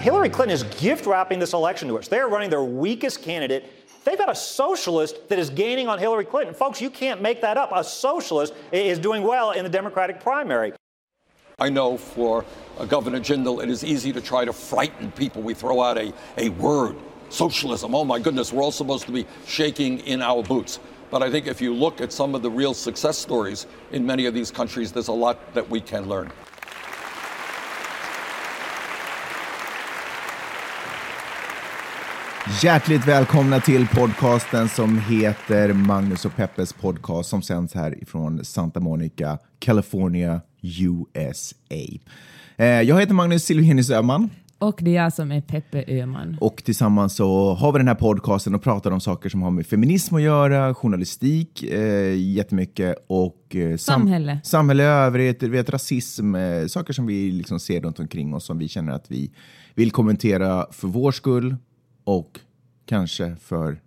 Hillary Clinton is gift wrapping this election to us. They are running their weakest candidate. They've got a socialist that is gaining on Hillary Clinton. Folks, you can't make that up. A socialist is doing well in the Democratic primary. I know for uh, Governor Jindal, it is easy to try to frighten people. We throw out a, a word, socialism. Oh my goodness, we're all supposed to be shaking in our boots. But I think if you look at some of the real success stories in many of these countries, there's a lot that we can learn. Hjärtligt välkomna till podcasten som heter Magnus och Peppes podcast som sänds här ifrån Santa Monica, California, USA. Eh, jag heter Magnus Silvenius Öhman. Och det är jag som är Peppe Öhman. Och tillsammans så har vi den här podcasten och pratar om saker som har med feminism att göra, journalistik eh, jättemycket och eh, sam Samhälle. samhälle i övrigt, vet, rasism, eh, saker som vi liksom ser runt omkring oss som vi känner att vi vill kommentera för vår skull och kanske för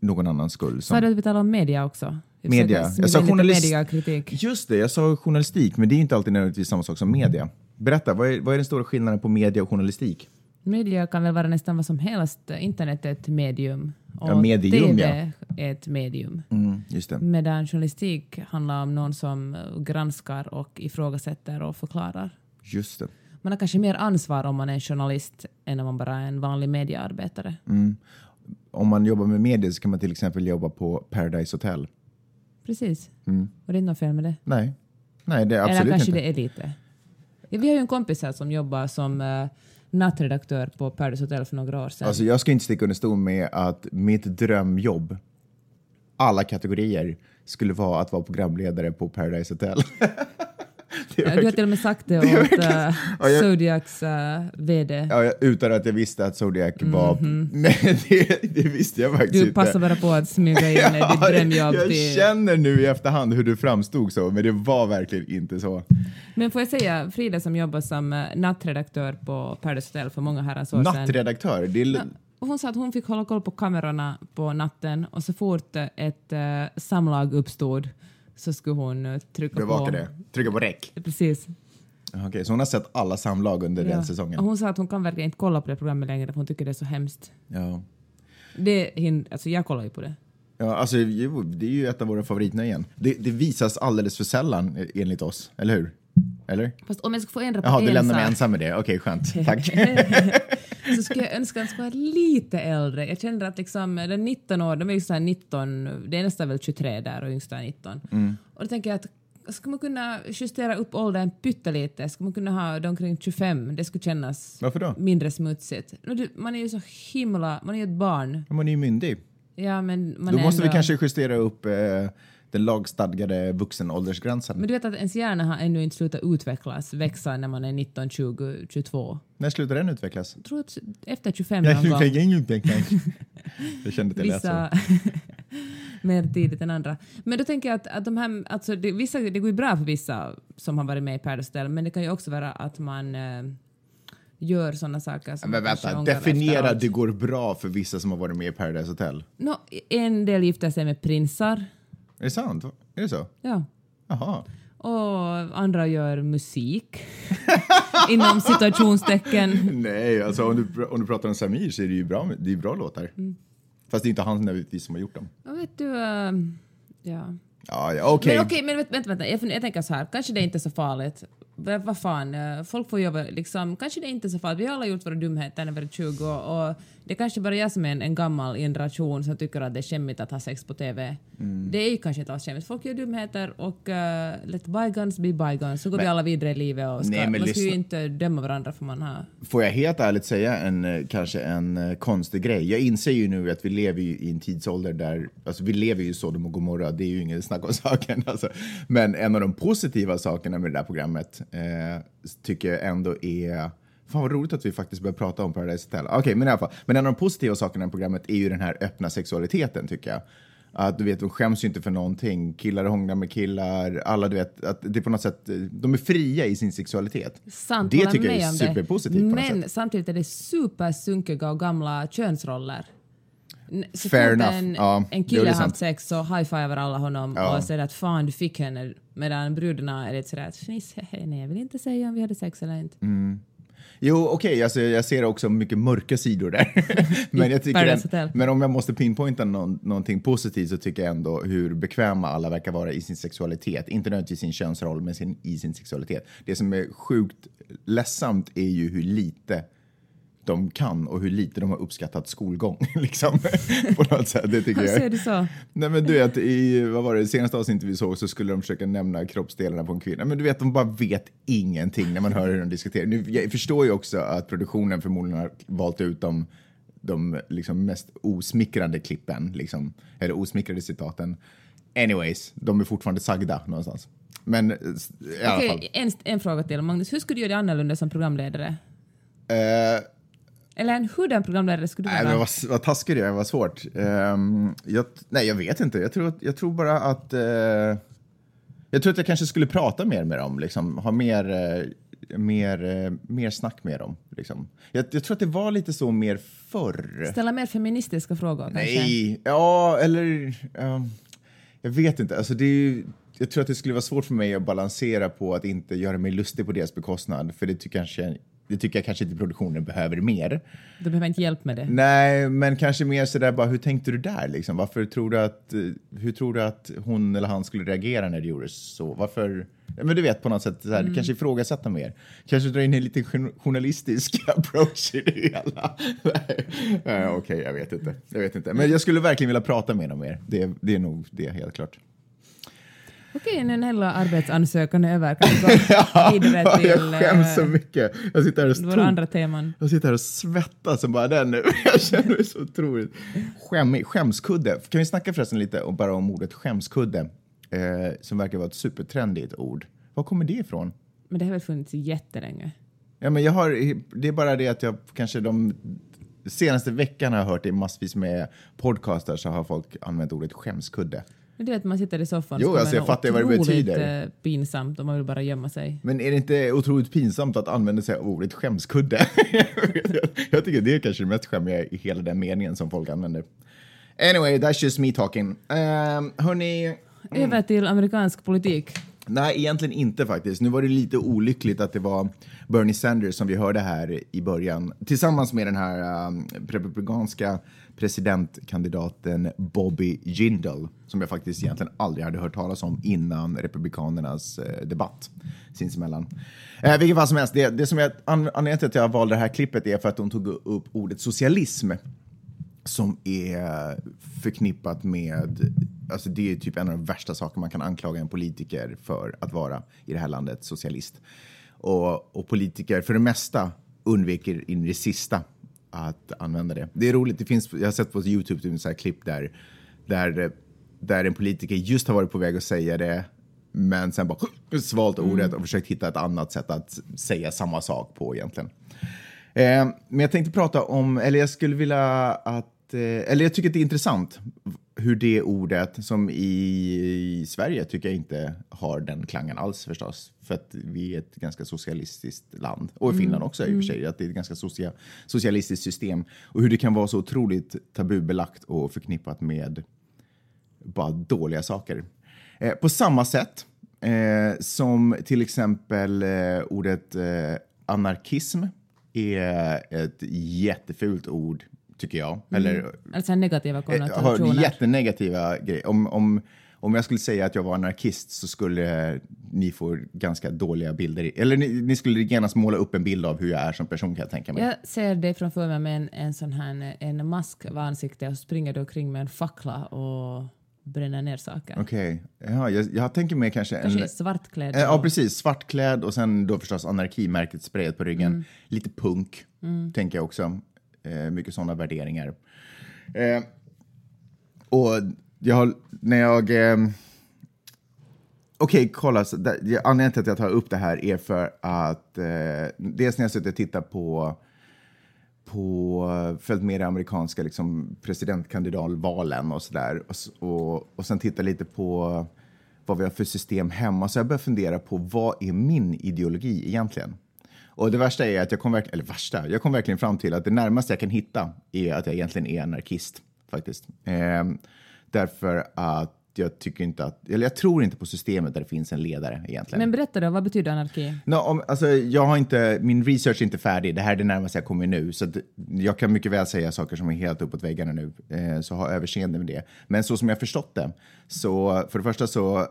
någon annans skull. Sa du att vi talar om media också? Media. Jag sa journalist-. Just det, jag sa journalistik, men det är inte alltid nödvändigtvis samma sak som media. Berätta, vad är, vad är den stora skillnaden på media och journalistik? Media kan väl vara nästan vad som helst. Internet är ett medium. Och Ja, medium, TV är ett medium. Mm, just det. Medan journalistik handlar om någon som granskar och ifrågasätter och förklarar. Just det. Man har kanske mer ansvar om man är en journalist än om man bara är en vanlig mediearbetare. Mm. Om man jobbar med media så kan man till exempel jobba på Paradise Hotel. Precis. Mm. Och det är något fel med det. Nej, Nej det är Eller absolut kanske inte. det är lite. Ja, vi har ju en kompis här som jobbar som uh, nattredaktör på Paradise Hotel för några år sedan. Alltså, jag ska inte sticka under stol med att mitt drömjobb, alla kategorier, skulle vara att vara programledare på Paradise Hotel. Du har till och med sagt det åt uh, Ja, jag- Zodiacs uh, VD. Ja, utan att jag visste att Zodiac var... Nej, det, det visste jag faktiskt Mhm. Du inte. passar bara på att smyga in ja, ditt drömjobb jag till... känner nu i efterhand hur du framstod så, men det var verkligen inte så. Men får jag säga, Frida som jobbar som uh, nattredaktör på Paradise Hotel för många herrans år sedan. Nattredaktör, det är... Och Hon sa att hon fick hålla koll på kamerorna på natten och så fort ett uh, samlag uppstod så skulle hon uh, trycka Bevaka på... det. Trycka på räck. Precis. Okej, så hon har sett alla samlag under den Ja. säsongen? Och hon sa att hon kan verkligen inte kolla på det programmet längre för hon tycker det är så hemskt. Ja. Det, hin- alltså jag kollar ju på det. Ja, alltså, det är ju ett av våra favoritnöjen. Det, det visas alldeles för sällan eh, enligt oss, eller hur? Eller? Fast om jag ska få ändra på Jaha, du en lämnar mig ensam med det. Okej, skönt. Tack. så skulle jag önska att jag skulle vara lite äldre. Jag känner att liksom, den 19 år, de är ju så här 19, det är väl 23 där och yngsta är 19. Mm. Och då tänker jag att ska man kunna justera upp åldern pyttelite? Ska man kunna ha det omkring 25? Det skulle kännas Varför då? mindre smutsigt. Man är ju så himla, man är ju ett barn. Man är ju myndig. Ja, men man Då måste vi ändå, kanske justera upp eh, den lagstadgade vuxenåldersgränsen. Men du vet att ens hjärna har ännu inte slutat utvecklas, växa när man är 19, 20, 22. När slutar den utvecklas? Jag tror att efter 25 Jag någon gång. Jag kände att det lät så. Vissa mer tidigt än andra. Men då tänker jag att, att de här, alltså det, vissa, det går ju bra för vissa som har varit med i Paradise men det kan ju också vara att man eh, gör sådana saker som Men vänta, definiera efteråt. det går bra för vissa som har varit med i Paradise Hotel. Nå, en del gifter sig med prinsar, Är det sant? Är det så? ja. Jaha. Och andra gör musik, inom situationstecken. Nej, alltså om du, om du pratar om Samir så är det ju bra, det är bra låtar. Mm. Fast det är inte han nödvändigtvis som har gjort dem. Och vet du, eh, ja. Ja, ja okej. Men okej, men vänta, vänta. Jag, jag tänker så här, kanske det är inte så farligt. Vad fan, eh, folk får jobba liksom, kanske det är inte så farligt. Vi har alla gjort våra dumheter när vi är 20 och det är kanske bara jag som är en, en gammal generation som tycker att det är skämmigt att ha sex på TV. Mm. Det är ju kanske inte alls skämmigt. Folk gör dumheter och uh, let bygons be bygons. Så går vi alla vidare i livet och ska, Nej, men man ska ju inte döma varandra för man har... Får jag helt ärligt säga en, eh, kanske en konstig grej? Jag inser ju nu att vi lever i en tidsålder där, alltså vi lever ju i Sodom och Gomorra, det är ju ingen snack om saken. Alltså. Men en av de positiva sakerna med det där programmet eh, tycker jag ändå är Fan vad roligt att vi faktiskt börjar prata om Paradise Hotel. Okej, men i alla fall. Men en av de positiva sakerna med programmet är ju den här öppna sexualiteten tycker jag. Att du vet, de skäms ju inte för någonting. Killar hånglar med killar. Alla du vet, att det är på något sätt, de är fria i sin sexualitet. Sant, det tycker jag är superpositivt Men samtidigt är det supersunkiga och gamla könsroller. Så Fair enough. en, Ja, en kille haft sex så high-fivar alla honom Ja. och säger att fan du fick henne medan brudarna är lite sådär att fniss, hehe, nej jag vill inte säga om vi hade sex eller inte. Mm. Jo, okej, alltså, jag ser också mycket mörka sidor där. men, jag tycker en, men om jag måste pinpointa någon, någonting positivt så tycker jag ändå hur bekväma alla verkar vara i sin sexualitet. Inte nödvändigtvis sin könsroll, men sin, i sin sexualitet. Det som är sjukt ledsamt är ju hur lite de kan och hur lite de har uppskattat skolgång. Liksom. På något sätt. Det tycker jag. Ser du så? Nej men du vet, i vad var det, senaste avsnittet vi såg så skulle de försöka nämna kroppsdelarna på en kvinna. Men du vet, de bara vet ingenting när man hör hur de diskuterar. Nu, jag förstår ju också att produktionen förmodligen har valt ut de, de liksom mest osmickrande klippen, liksom, eller osmickrade citaten. Anyways, de är fortfarande sagda någonstans. Men eh, i alla Okej, fall. en, en fråga till. Magnus, hur skulle du göra det annorlunda som programledare? Eh, Eller en hurdan programledare skulle du Nej, vara? men vad, vad taskig du är, vad svårt. Ehm, jag, nej, jag vet inte. Jag tror, jag tror bara att... eh, jag tror att jag kanske skulle prata mer med dem, liksom. ha mer, eh, mer, eh, mer snack med dem. Liksom. Jag, jag tror att det var lite så mer förr. Ställa mer feministiska frågor kanske? Nej, ja, eller... ja, jag vet inte. Alltså, det är jag tror att det skulle vara svårt för mig att balansera på att inte göra mig lustig på deras bekostnad. För det tycker, kanske, det tycker jag kanske inte produktionen behöver mer. Du behöver inte hjälp med det. Nej, men kanske mer sådär bara, hur tänkte du där liksom? Varför tror du att, eh, hur tror du att hon eller han skulle reagera när det gjordes så? Varför? Ja, Men du vet på något sätt, såhär, Mm. kanske ifrågasätta mer. Kanske dra in en lite jour- journalistisk approach i det hela. Eh, Okej, jag vet inte. Jag vet inte. Men jag skulle verkligen vilja prata med dem mer. Det, det är nog det helt klart. Okej, när den hela arbetsansökan är över kan vi gå vidare till jag skäms så mycket. Jag sitter här och våra andra teman. Jag sitter här och svettas som bara den nu. Jag känner mig så otroligt skämmig. Skämskudde. Kan vi snacka förresten lite om, bara om ordet skämskudde? Eh, som verkar vara ett supertrendigt ord. Var kommer det ifrån? Men det har väl funnits jättelänge. Ja, men jag har, det är bara det att jag kanske de senaste veckan har hört i massvis med podcaster så har folk använt ordet skämskudde. Det är att man sitter i soffan Jo, alltså, jag fattar vad det betyder. eh, pinsamt och man vill bara gömma sig. Men är det inte otroligt pinsamt att använda sig av ordet skämskudde? jag tycker det är kanske det mest skämmiga i hela den meningen som folk använder. Anyway, that's just me talking. Um, hörni, Över till amerikansk politik. nej egentligen inte faktiskt. Nu var det lite olyckligt att det var Bernie Sanders som vi hörde här i början tillsammans med den här um, republikanska presidentkandidaten Bobby Jindal som jag faktiskt egentligen aldrig hade hört talas om innan republikanernas eh, debatt sinsemellan. Eh, vilket fall som helst, det, det som jag, an, anledningen till att jag valde det här klippet är för att de tog upp ordet socialism som är förknippat med, alltså det är typ en av de värsta saker man kan anklaga en politiker för att vara i det här landet, socialist. Och, och politiker för det mesta undviker in i det sista att använda det. Det är roligt, det finns, jag har sett på Youtube typ, så här klipp där, där, där en politiker just har varit på väg att säga det men sen bara svalt ordet och försökt hitta ett annat sätt att säga samma sak på egentligen. Eh, men jag tänkte prata om, eller jag skulle vilja att, eh, eller jag tycker att det är intressant hur det ordet som i, i Sverige tycker jag inte har den klangen alls förstås. För att vi är ett ganska socialistiskt land. Och i Finland också i och för sig, att det är ett ganska socia, socialistiskt system. Och hur det kan vara så otroligt tabubelagt och förknippat med bara dåliga saker. Eh, på samma sätt eh, som till exempel eh, ordet eh, anarkism är ett jättefult ord, tycker jag. Eller Alltså negativa eh, konnotationer. jättenegativa grejer. Om, om, om jag skulle säga att jag var anarkist så skulle ni få ganska dåliga bilder. i- Eller ni, ni skulle genast måla upp en bild av hur jag är som person kan jag tänka mig. Jag ser dig framför mig med en, en sån här en mask över ansiktet och springer du omkring med en fackla och bränner ner saker. Okej, ja, jag, jag tänker mig kanske en... Kanske svartklädd. Eh, Ja, precis. Svartklädd och sen då förstås anarkimärket sprayet på ryggen. Lite punk, tänker jag också. Eh, mycket sådana värderingar. Eh, och jag har, när jag... Eh, Okej, kolla. Så där, jag- anledningen till att jag tar upp det här är för att eh, dels när jag suttit och tittat på på, följt med i amerikanska liksom, presidentkandidatvalen och sådär. Och, och, och sen titta lite på vad vi har för system hemma. Så jag började fundera på vad är min ideologi egentligen? Och det värsta är att jag kom verkligen, eller värsta, jag kom verkligen fram till att det närmaste jag kan hitta är att jag egentligen är anarkist faktiskt. Ehm, därför att jag tycker inte att, eller jag tror inte på systemet där det finns en ledare egentligen. Men berätta då, vad betyder anarki? No, om, alltså, jag har inte, min research är inte färdig. Det här är det närmaste jag kommer nu. Så jag kan mycket väl säga saker som är helt uppåt väggarna nu. Eh, så ha överseende med det. Men så som jag förstått det, så för det första så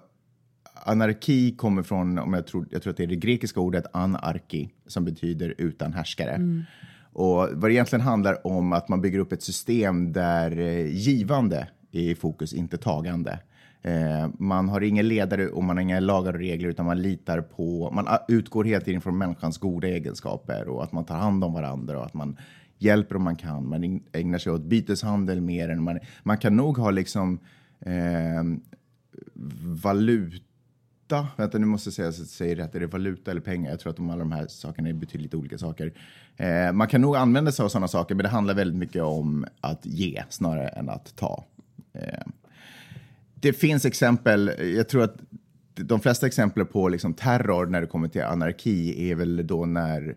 anarki kommer från, om jag, tror, jag tror att det är det grekiska ordet anarki, som betyder utan härskare. Och vad det egentligen handlar om att man bygger upp ett system där eh, givande är i fokus, inte tagande. Eh, man har ingen ledare och man har inga lagar och regler utan man litar på, man utgår hela tiden från människans goda egenskaper och att man tar hand om varandra och att man hjälper om man kan. Man ägnar sig åt byteshandel mer än man, man kan nog ha liksom eh, valuta Vänta, nu måste jag säga så att jag säger rätt. Är det valuta eller pengar? Jag tror att de, alla de här sakerna är betydligt olika saker. Eh, man kan nog använda sig av sådana saker, men det handlar väldigt mycket om att ge snarare än att ta. Eh, det finns exempel, jag tror att de flesta exempel på liksom terror när det kommer till anarki är väl då när,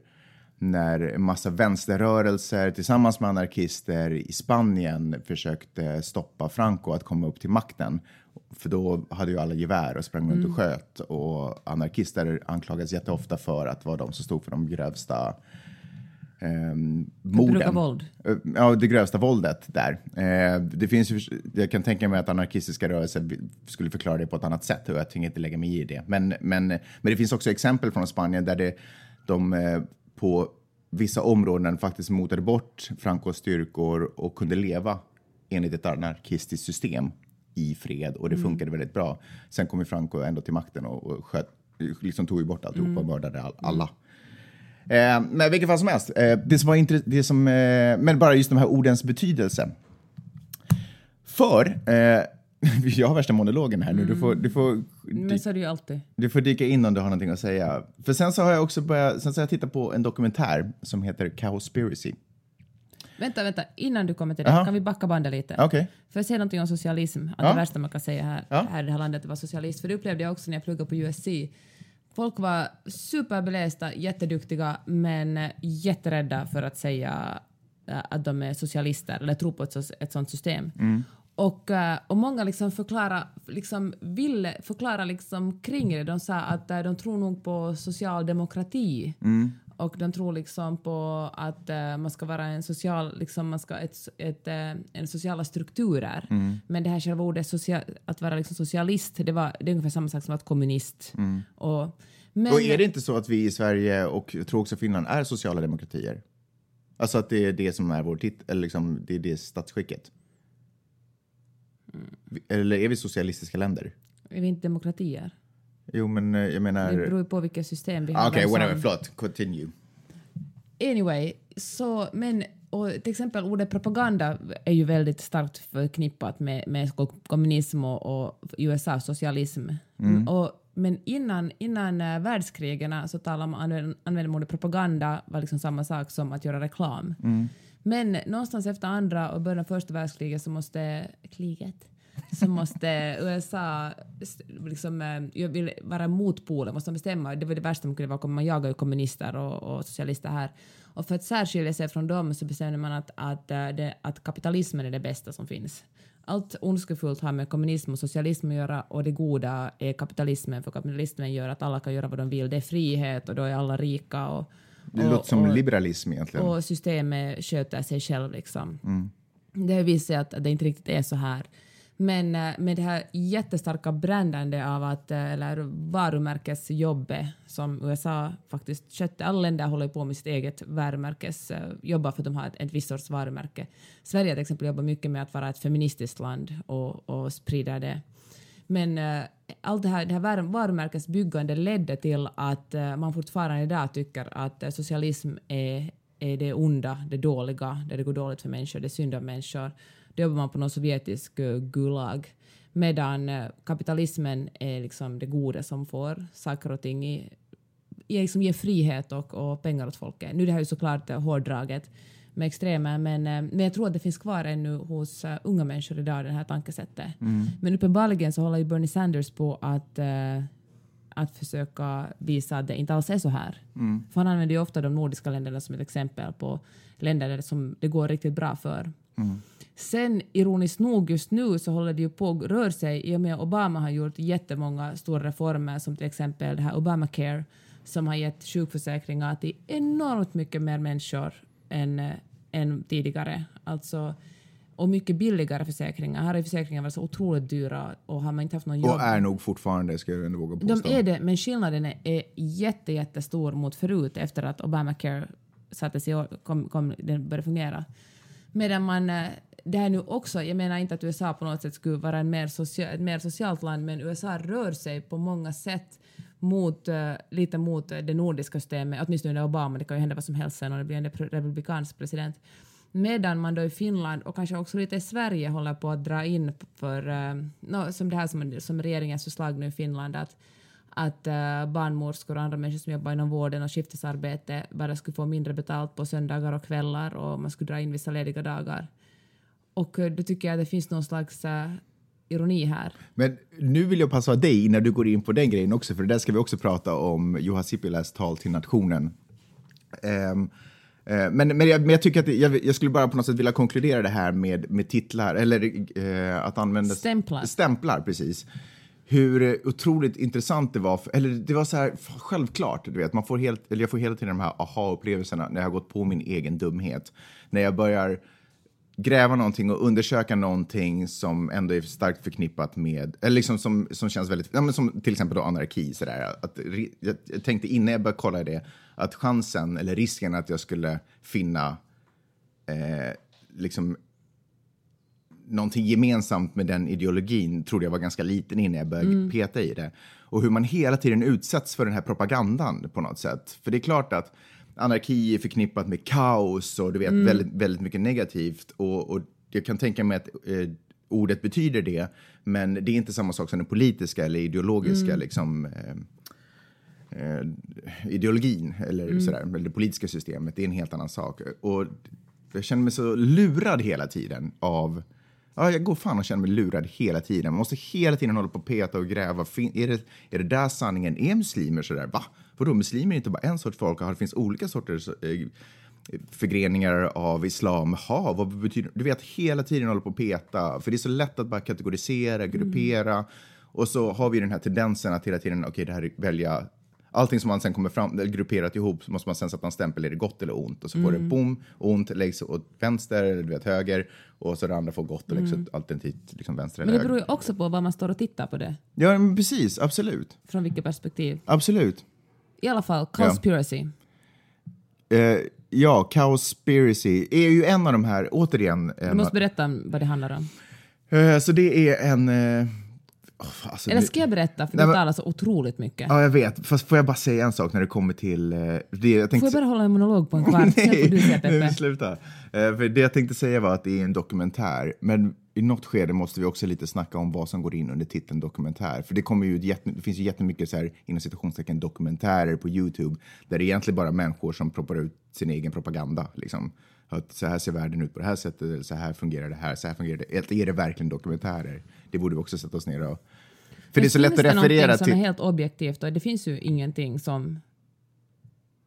när en massa vänsterrörelser tillsammans med anarkister i Spanien försökte stoppa Franco att komma upp till makten. För då hade ju alla gevär och sprang runt och sköt och anarkister anklagas jätteofta för att vara de som stod för de grövsta um, morden. Bruka våld. Eh, Ja, det grövsta våldet där. Eh, det finns ju, jag kan tänka mig att anarkistiska rörelser skulle förklara det på ett annat sätt och jag tänker inte lägga mig i det. Men, men, men det finns också exempel från Spanien där det, de eh, på vissa områden faktiskt motade bort Francos styrkor och kunde leva enligt ett anarkistiskt system i fred och det funkade väldigt bra. Sen kom ju Franco ändå till makten och, och sköt, liksom tog ju bort alltihopa och mördade all, alla. Eh, men vilket fall som helst, eh, det som var intre- det som, eh, men bara just de här ordens betydelse. För, eh, jag har värsta monologen här nu, du får, du, får, Men så är det ju alltid. du får dyka in om du har någonting att säga. För sen så har jag också börjat, sen så har jag tittat på en dokumentär som heter Cowspiracy. Vänta, vänta, innan du kommer till det, Jaha. kan vi backa bandet lite? Okej. För jag säger någonting om socialism, att Ja. det värsta man kan säga här, Ja. här i det här landet var socialist. För det upplevde jag också när jag pluggade på USC. Folk var superbelästa, jätteduktiga, men eh, jätterädda för att säga eh, att de är socialister eller tror på ett, så- ett sånt system. Och, eh, och många liksom förklara, liksom ville förklara liksom kring det. De sa att eh, de tror nog på socialdemokrati. Och de tror liksom på att eh, man ska vara en social, liksom man ska ett, ett, en sociala strukturer. Men det här själva ordet social, att vara liksom socialist, det, var, det är ungefär samma sak som att kommunist. Och, men, Och är det inte så att vi i Sverige och jag tror också Finland är sociala demokratier? Alltså att det är det som är vår tit- eller liksom, det är det statsskicket? Eller är vi socialistiska länder? är vi inte demokratier? Jo, men eh, jag menar... Det beror ju på vilket system vi har. Ah, Okej, Vad whatever. som- Förlåt. Continue. Anyway, så, men och till exempel ordet propaganda är ju väldigt starkt förknippat med, med ko- kommunism och, och USA, socialism. Och, men innan, innan uh, världskrigen så talade man, använde, man ordet propaganda var liksom samma sak som att göra reklam. Men någonstans efter andra och början av första världskriget så måste kriget så måste USA liksom, eh, jag vill vara motpolen, måste bestämma. Det var det värsta man kunde vara, man jagar ju kommunister och, och socialister här. Och för att särskilja sig från dem så bestämde man att, att, eh, det, att kapitalismen är det bästa som finns. Allt ondskefullt har med kommunism och socialism att göra och det goda är kapitalismen för kapitalismen gör att alla kan göra vad de vill. Det är frihet och då är alla rika och, Det och, låter som och, liberalism egentligen. och systemet sköter sig själv. Liksom. Det har visat sig att det inte riktigt är så här. Men eh, med det här jättestarka brändande av att, eh, eller varumärkesjobbet som USA faktiskt skötte, alla länder håller på med sitt eget varumärkesjobb för att de har ett, ett visst sorts varumärke. Sverige till exempel jobbar mycket med att vara ett feministiskt land och, och sprida det. Men eh, allt det här, det här varumärkesbyggandet ledde till att eh, man fortfarande idag tycker att eh, socialism är, är det onda, det dåliga, där det går dåligt för människor, det är synd om människor. Då jobbar man på någon sovjetisk eh, gulag. Medan kapitalismen är liksom det goda som får saker och ting i, liksom ger frihet och, och pengar åt folket. Nu är det här ju såklart hårdraget med extremer, men, eh, men jag tror att det finns kvar ännu hos eh, unga människor idag, det här tankesättet. Men uppenbarligen så håller ju Bernie Sanders på att, eh, att försöka visa att det inte alls är så här. För han använder ju ofta de nordiska länderna som ett exempel på länder där det, som det går riktigt bra för. Sen ironiskt nog just nu så håller det ju på att röra sig i och med att Obama har gjort jättemånga stora reformer som till exempel det här Obamacare som har gett sjukförsäkringar till enormt mycket mer människor än, än tidigare. Alltså, och mycket billigare försäkringar. Här ju försäkringar varit så otroligt dyra och har man inte haft någon jobb Och är nog fortfarande, ska jag ändå våga påstå. de är det, men skillnaden är, är jätte, jättestor mot förut efter att Obamacare sattes i, kom, kom, den började fungera. Medan man, eh, det här nu också, jag menar inte att USA på något sätt skulle vara en mer socia, ett mer socialt land, men USA rör sig på många sätt mot, eh, lite mot eh, det nordiska systemet, åtminstone under Obama, det kan ju hända vad som helst sen om det blir en republikansk president. Medan man då i Finland och kanske också lite i Sverige håller på att dra in för, eh, no, som det här som, som regeringens förslag nu i Finland, att, att uh, barnmorskor och andra människor som jobbar inom vården och skiftesarbete bara skulle få mindre betalt på söndagar och kvällar och man skulle dra in vissa lediga dagar. Och då tycker jag att det finns någon slags uh, ironi här. Men nu vill jag passa dig innan du går in på den grejen också, för det där ska vi också prata om Juha Sipiläs tal till nationen. Ehm, eh, men, men, jag, men jag tycker att det- jag, jag skulle bara på något sätt vilja konkludera det här med, med titlar, eller eh, att använda... Stämplar. Stämplar, precis. Hur otroligt intressant det var, för, eller det var så här självklart, du vet, man får helt, eller jag får hela tiden de här aha-upplevelserna när jag har gått på min egen dumhet. När jag börjar gräva någonting och undersöka någonting som ändå är starkt förknippat med, eller liksom som, som känns väldigt, ja, men som till exempel då anarki. Sådär, att, jag, jag tänkte innan jag började kolla det, att chansen eller risken att jag skulle finna eh, liksom någonting gemensamt med den ideologin trodde jag var ganska liten innan jag började peta i det. Och hur man hela tiden utsätts för den här propagandan på något sätt. För det är klart att anarki är förknippat med kaos och du vet väldigt, väldigt mycket negativt. Och, och jag kan tänka mig att eh, ordet betyder det, men det är inte samma sak som den politiska eller ideologiska liksom, eh, eh, ideologin eller, sådär, eller det politiska systemet. Det är en helt annan sak. Och jag känner mig så lurad hela tiden av... Ja, jag går fan och känner mig lurad hela tiden. Man måste hela tiden hålla på och peta och gräva. Fin- Är det, är det där sanningen? Är muslimer sådär? Va? Vadå, muslimer är inte bara en sorts folk. Det finns olika sorters eh, förgreningar av islam. Ha, vad betyder Du vet, hela tiden hålla på och peta. För det är så lätt att bara kategorisera, gruppera. Och så har vi den här tendensen att hela tiden, okej, det här är välja Allting som man sen kommer fram, eller grupperat ihop, så måste man sen sätta en stämpel, är det gott eller ont? Och så får det bom, ont, läggs åt vänster eller du vet, höger. Och så det andra får gott och läggs åt alternativt liksom vänster Men eller det höger. beror ju också på vad man står och tittar på det, Ja, men precis, absolut. från vilket perspektiv. Absolut. I alla fall, conspiracy. Eh, ja, Cowspiracy är ju en av de här, återigen, Du en, måste berätta om vad det handlar om. eh, så det är en... Eh, oh, alltså, Eller ska jag berätta? För Nej, du men- talar så otroligt mycket. Ja, jag vet. Fast får jag bara säga en sak när det kommer till... Eh, det jag tänkte Får jag bara hålla en monolog på en kvart? Sen får du säga nej, sluta. Eh, för det jag tänkte säga var att det är en dokumentär, men i något skede måste vi också lite snacka om vad som går in under titeln dokumentär. För det, kommer ju, ett jätte, det finns ju jättemycket så här, inom citationstecken dokumentärer på Youtube där det är egentligen bara människor som proppar ut sin egen propaganda. Liksom. Att så här ser världen ut på det här sättet, så här fungerar det här, så här fungerar det. Är det verkligen dokumentärer? Det borde vi också sätta oss ner och... För det är så lätt att finns det referera någonting som till... är helt objektivt och det finns ju ingenting som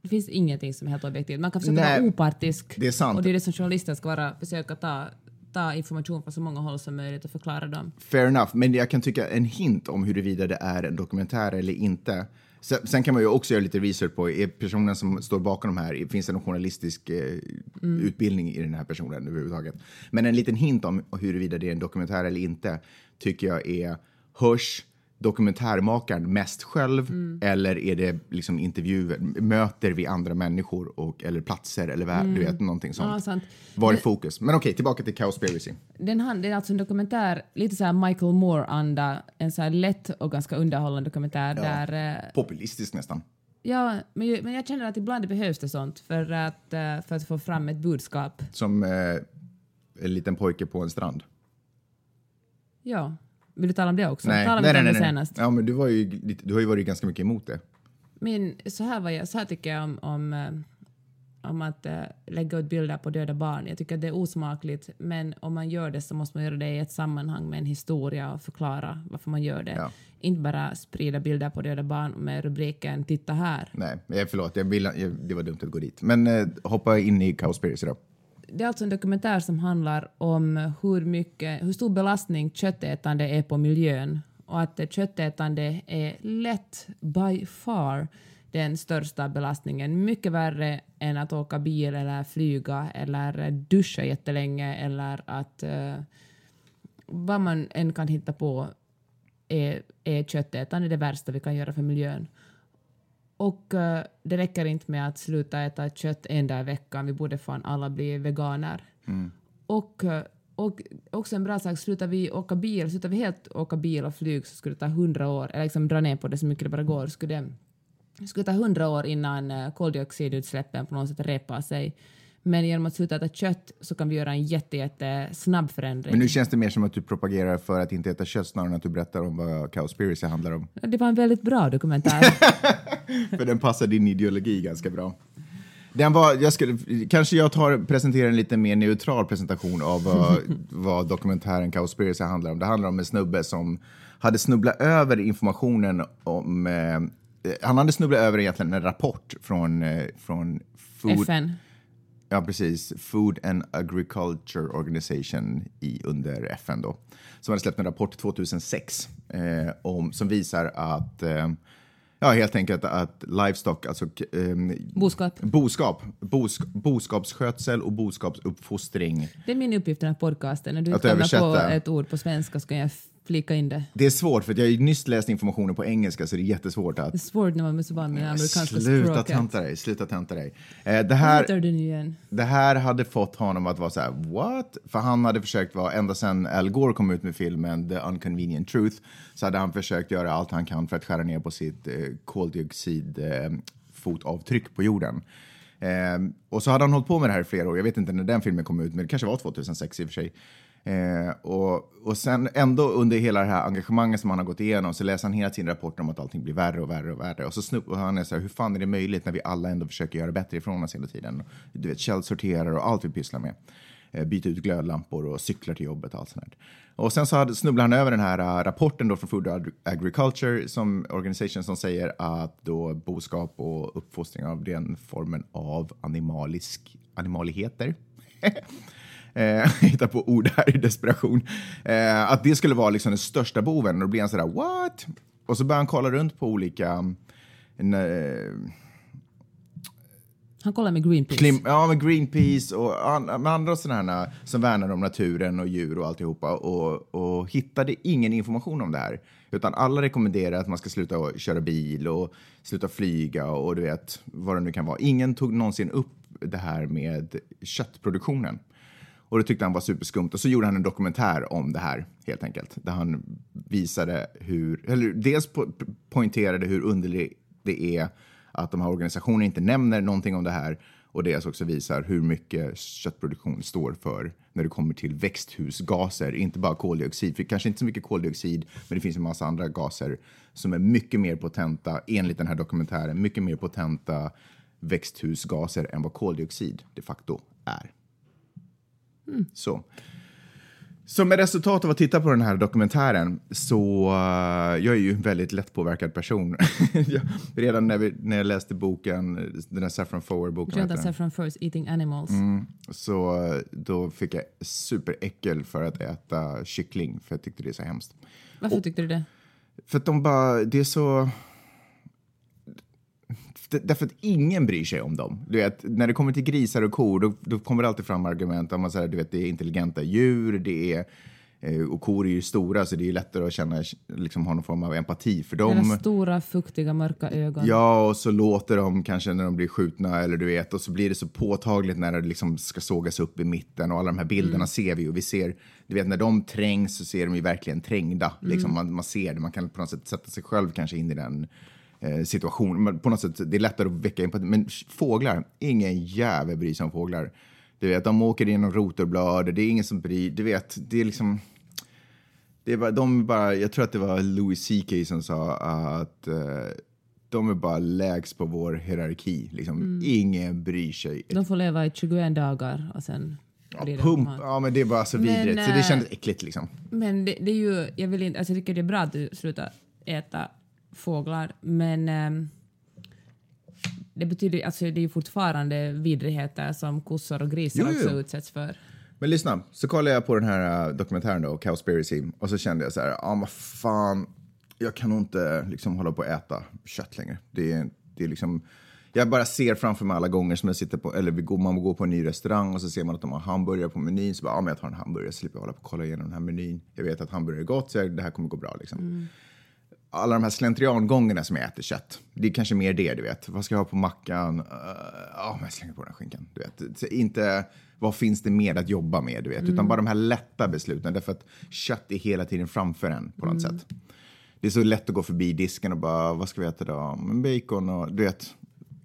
det finns ingenting som är helt objektivt. Man kan försöka Nej, vara opartisk. det är sant. Och det är det som journalister ska vara, försöka ta, ta information från så många håll som möjligt och förklara dem. Fair enough, men jag kan tycka en hint om huruvida det är en dokumentär eller inte. Sen, kan man ju också göra lite research på, är personen som står bakom de här, finns det någon journalistisk eh, utbildning i den här personen överhuvudtaget? Men en liten hint om huruvida det är en dokumentär eller inte tycker jag är, hörs dokumentärmakaren mest själv eller är det liksom intervjuer, möter vi andra människor och, eller platser eller värld, du vet någonting sånt. Ja, sant. Var är fokus? Men okej, tillbaka till Cowspiracy. Den, hand, det är alltså en dokumentär, lite så här Michael Moore-anda, en så här lätt och ganska underhållande dokumentär där eh, Populistisk nästan. Ja, men, men jag känner att ibland behövs det sånt för att, eh, för att få fram ett budskap. som eh, en liten pojke på en strand. Ja. Vill du tala om det också? Talade vi inte om det senast? Ja, men du, var ju, du har ju varit ganska mycket emot det. Men så här, var jag, så här tycker jag om, om, eh, om att eh, lägga ut bilder på döda barn. Jag tycker att det är osmakligt, men om man gör det så måste man göra det i ett sammanhang med en historia och förklara varför man gör det. Ja. Inte bara sprida bilder på döda barn med rubriken “Titta här”. Nej, förlåt, jag vill, jag, det var dumt att gå dit. Men eh, hoppa in i Cowspiracy då det är alltså en dokumentär som handlar om hur, mycket, hur stor belastning köttätande är på miljön och att köttätande är lätt by far den största belastningen. Mycket värre än att åka bil eller flyga eller duscha jättelänge eller att uh, vad man än kan hitta på är, är köttätande det värsta vi kan göra för miljön. Och uh, det räcker inte med att sluta äta kött en dag i veckan, vi borde fan alla bli veganer. Mm. Och, uh, och också en bra sak, slutar vi åka bil, slutar vi helt åka bil och flyg så skulle det ta hundra år, eller liksom dra ner på det så mycket det bara går, skulle det, skulle ta hundra år innan uh, koldioxidutsläppen på något sätt repar sig. Men genom att sluta äta kött så kan vi göra en jätte, jätte snabb förändring. Men nu känns det mer som att du propagerar för att inte äta kött snarare än att du berättar om vad Cowspiracy handlar om. Det var en väldigt bra dokumentär. för den passar din ideologi ganska bra. Den var, jag skulle, kanske jag tar, presenterar en lite mer neutral presentation av vad, vad dokumentären Cowspiracy handlar om. Det handlar om en snubbe som hade snubblat över informationen om... Eh, han hade snubblat över egentligen en rapport från, eh, från Food, FN. Ja, precis. Food and Agriculture Organization i, under FN då. Som hade släppt en rapport 2006 eh, om, som visar att eh, Ja, helt enkelt att livestock, alltså eh, boskap, boskap bosk, boskapsskötsel och boskapsuppfostring. Det är min uppgift i den här podcasten. När du kommer på ett ord på svenska ska jag flika in det. Det är svårt, för jag har nyss läst informationen på engelska så det är jättesvårt att... Det är svårt när man är så van med det amerikanska sluta språket. Tenta dig, sluta tenta dig. Eh, det, här, du igen? det här hade fått honom att vara så här, what? För han hade försökt vara, ända sedan Al Gore kom ut med filmen The Unconvenient Truth, så hade han försökt göra allt han kan för att skära ner på sitt eh, koldioxidfotavtryck eh, på jorden. Eh, och så hade han hållit på med det här i flera år. Jag vet inte när den filmen kom ut, men det kanske var 2006 i och för sig. Eh, och, och sen ändå under hela det här engagemanget som han har gått igenom så läser han hela tiden rapporter om att allting blir värre och värre och värre. Och så snupp, och han är så här, hur fan är det möjligt när vi alla ändå försöker göra bättre ifrån oss hela tiden? Du vet, källsorterar och allt vi pysslar med. Eh, byta ut glödlampor och cyklar till jobbet och allt sånt där. Och sen så snubblade han över den här uh, rapporten då från Food Agriculture som organisation som säger att då boskap och uppfostring av den formen av animalisk animaligheter eh, hitta på ord här i desperation, eh, att det skulle vara liksom den största boven. Och då blir han sådär, what? Och så börjar han kolla runt på olika... Eh, han kollar med Greenpeace. Klim, ja, med Greenpeace och an, med andra sådana som värnar om naturen och djur och alltihopa och, och hittade ingen information om det här. Utan alla rekommenderar att man ska sluta köra bil och sluta flyga och du vet vad det nu kan vara. Ingen tog någonsin upp det här med köttproduktionen. Och det tyckte han var superskumt. Och så gjorde han en dokumentär om det här, helt enkelt. Där han visade hur, eller dels po poängterade hur underligt det är att de här organisationerna inte nämner någonting om det här och dels också visar hur mycket köttproduktion står för när det kommer till växthusgaser, inte bara koldioxid. För kanske inte så mycket koldioxid, men det finns en massa andra gaser som är mycket mer potenta, enligt den här dokumentären, mycket mer potenta växthusgaser än vad koldioxid de facto är. Mm. Så. Så med resultat av att titta på den här dokumentären så uh, jag är ju en väldigt lättpåverkad person. redan när, vi, när jag läste boken, den här Saffron Forward-boken. Jonathan Saffron First, Eating Animals. Mm, så uh, då fick jag superäckel för att äta kyckling för jag tyckte det är så hemskt. Varför Och, tyckte du det? För att de bara, det är så därför att ingen bryr sig om dem. Du vet, när det kommer till grisar och kor, då, då kommer det alltid fram argument om att du vet, det är intelligenta djur, det är eh, och kor är ju stora så det är lättare att känna, liksom, ha någon form av empati för dem. Deras stora, fuktiga, mörka ögon. Ja, och så låter de kanske när de blir skjutna eller du vet, och så blir det så påtagligt när det liksom ska sågas upp i mitten och alla de här bilderna mm. ser vi och vi ser, du vet när de trängs så ser de ju verkligen trängda. Liksom, mm. Liksom, man, man ser det, man kan på något sätt sätta sig själv kanske in i den situation. Men på något sätt, det är lättare att väcka empati. Men fåglar, ingen jävel bryr sig om fåglar. Du vet, de åker genom rotorblad, det är ingen som bryr Du vet, det är liksom... Det är bara, de bara, jag tror att det var Louis CK som sa att uh, de är bara lägst på vår hierarki. Liksom. Mm. Ingen bryr sig. De får leva i 21 dagar och sen Ja, pump, ja, men det är bara så vidrigt. Men, så det eh, kändes äckligt liksom. Men det, det, är ju, jag vill inte, alltså jag tycker det är bra att du slutar äta fåglar, men eh, det betyder alltså det är fortfarande vidrigheter som kossor och grisar Jo, jo. också utsätts för. Men lyssna, så kollade jag på den här uh, dokumentären då, Cowspiracy, och så kände jag så här, ja ah, vad fan, jag kan nog inte liksom hålla på att äta kött längre. Det är, det är liksom, jag bara ser framför mig alla gånger som jag sitter på, eller vi går, man går på en ny restaurang och så ser man att de har hamburgare på menyn, så bara, ja ah, men jag tar en hamburgare, slipper jag hålla på och kolla igenom den här menyn. Jag vet att hamburgare är gott, så det här kommer gå bra liksom. Alla de här slentriangångerna som jag äter kött, det är kanske mer det, du vet. Vad ska jag ha på mackan? Uh, Ja, men jag slänger på den här skinkan, du vet. Så inte, vad finns det mer att jobba med, du vet. Utan bara de här lätta besluten, därför att kött är hela tiden framför en på något sätt. Det är så lätt att gå förbi disken och bara, vad ska vi äta? Men bacon och du vet,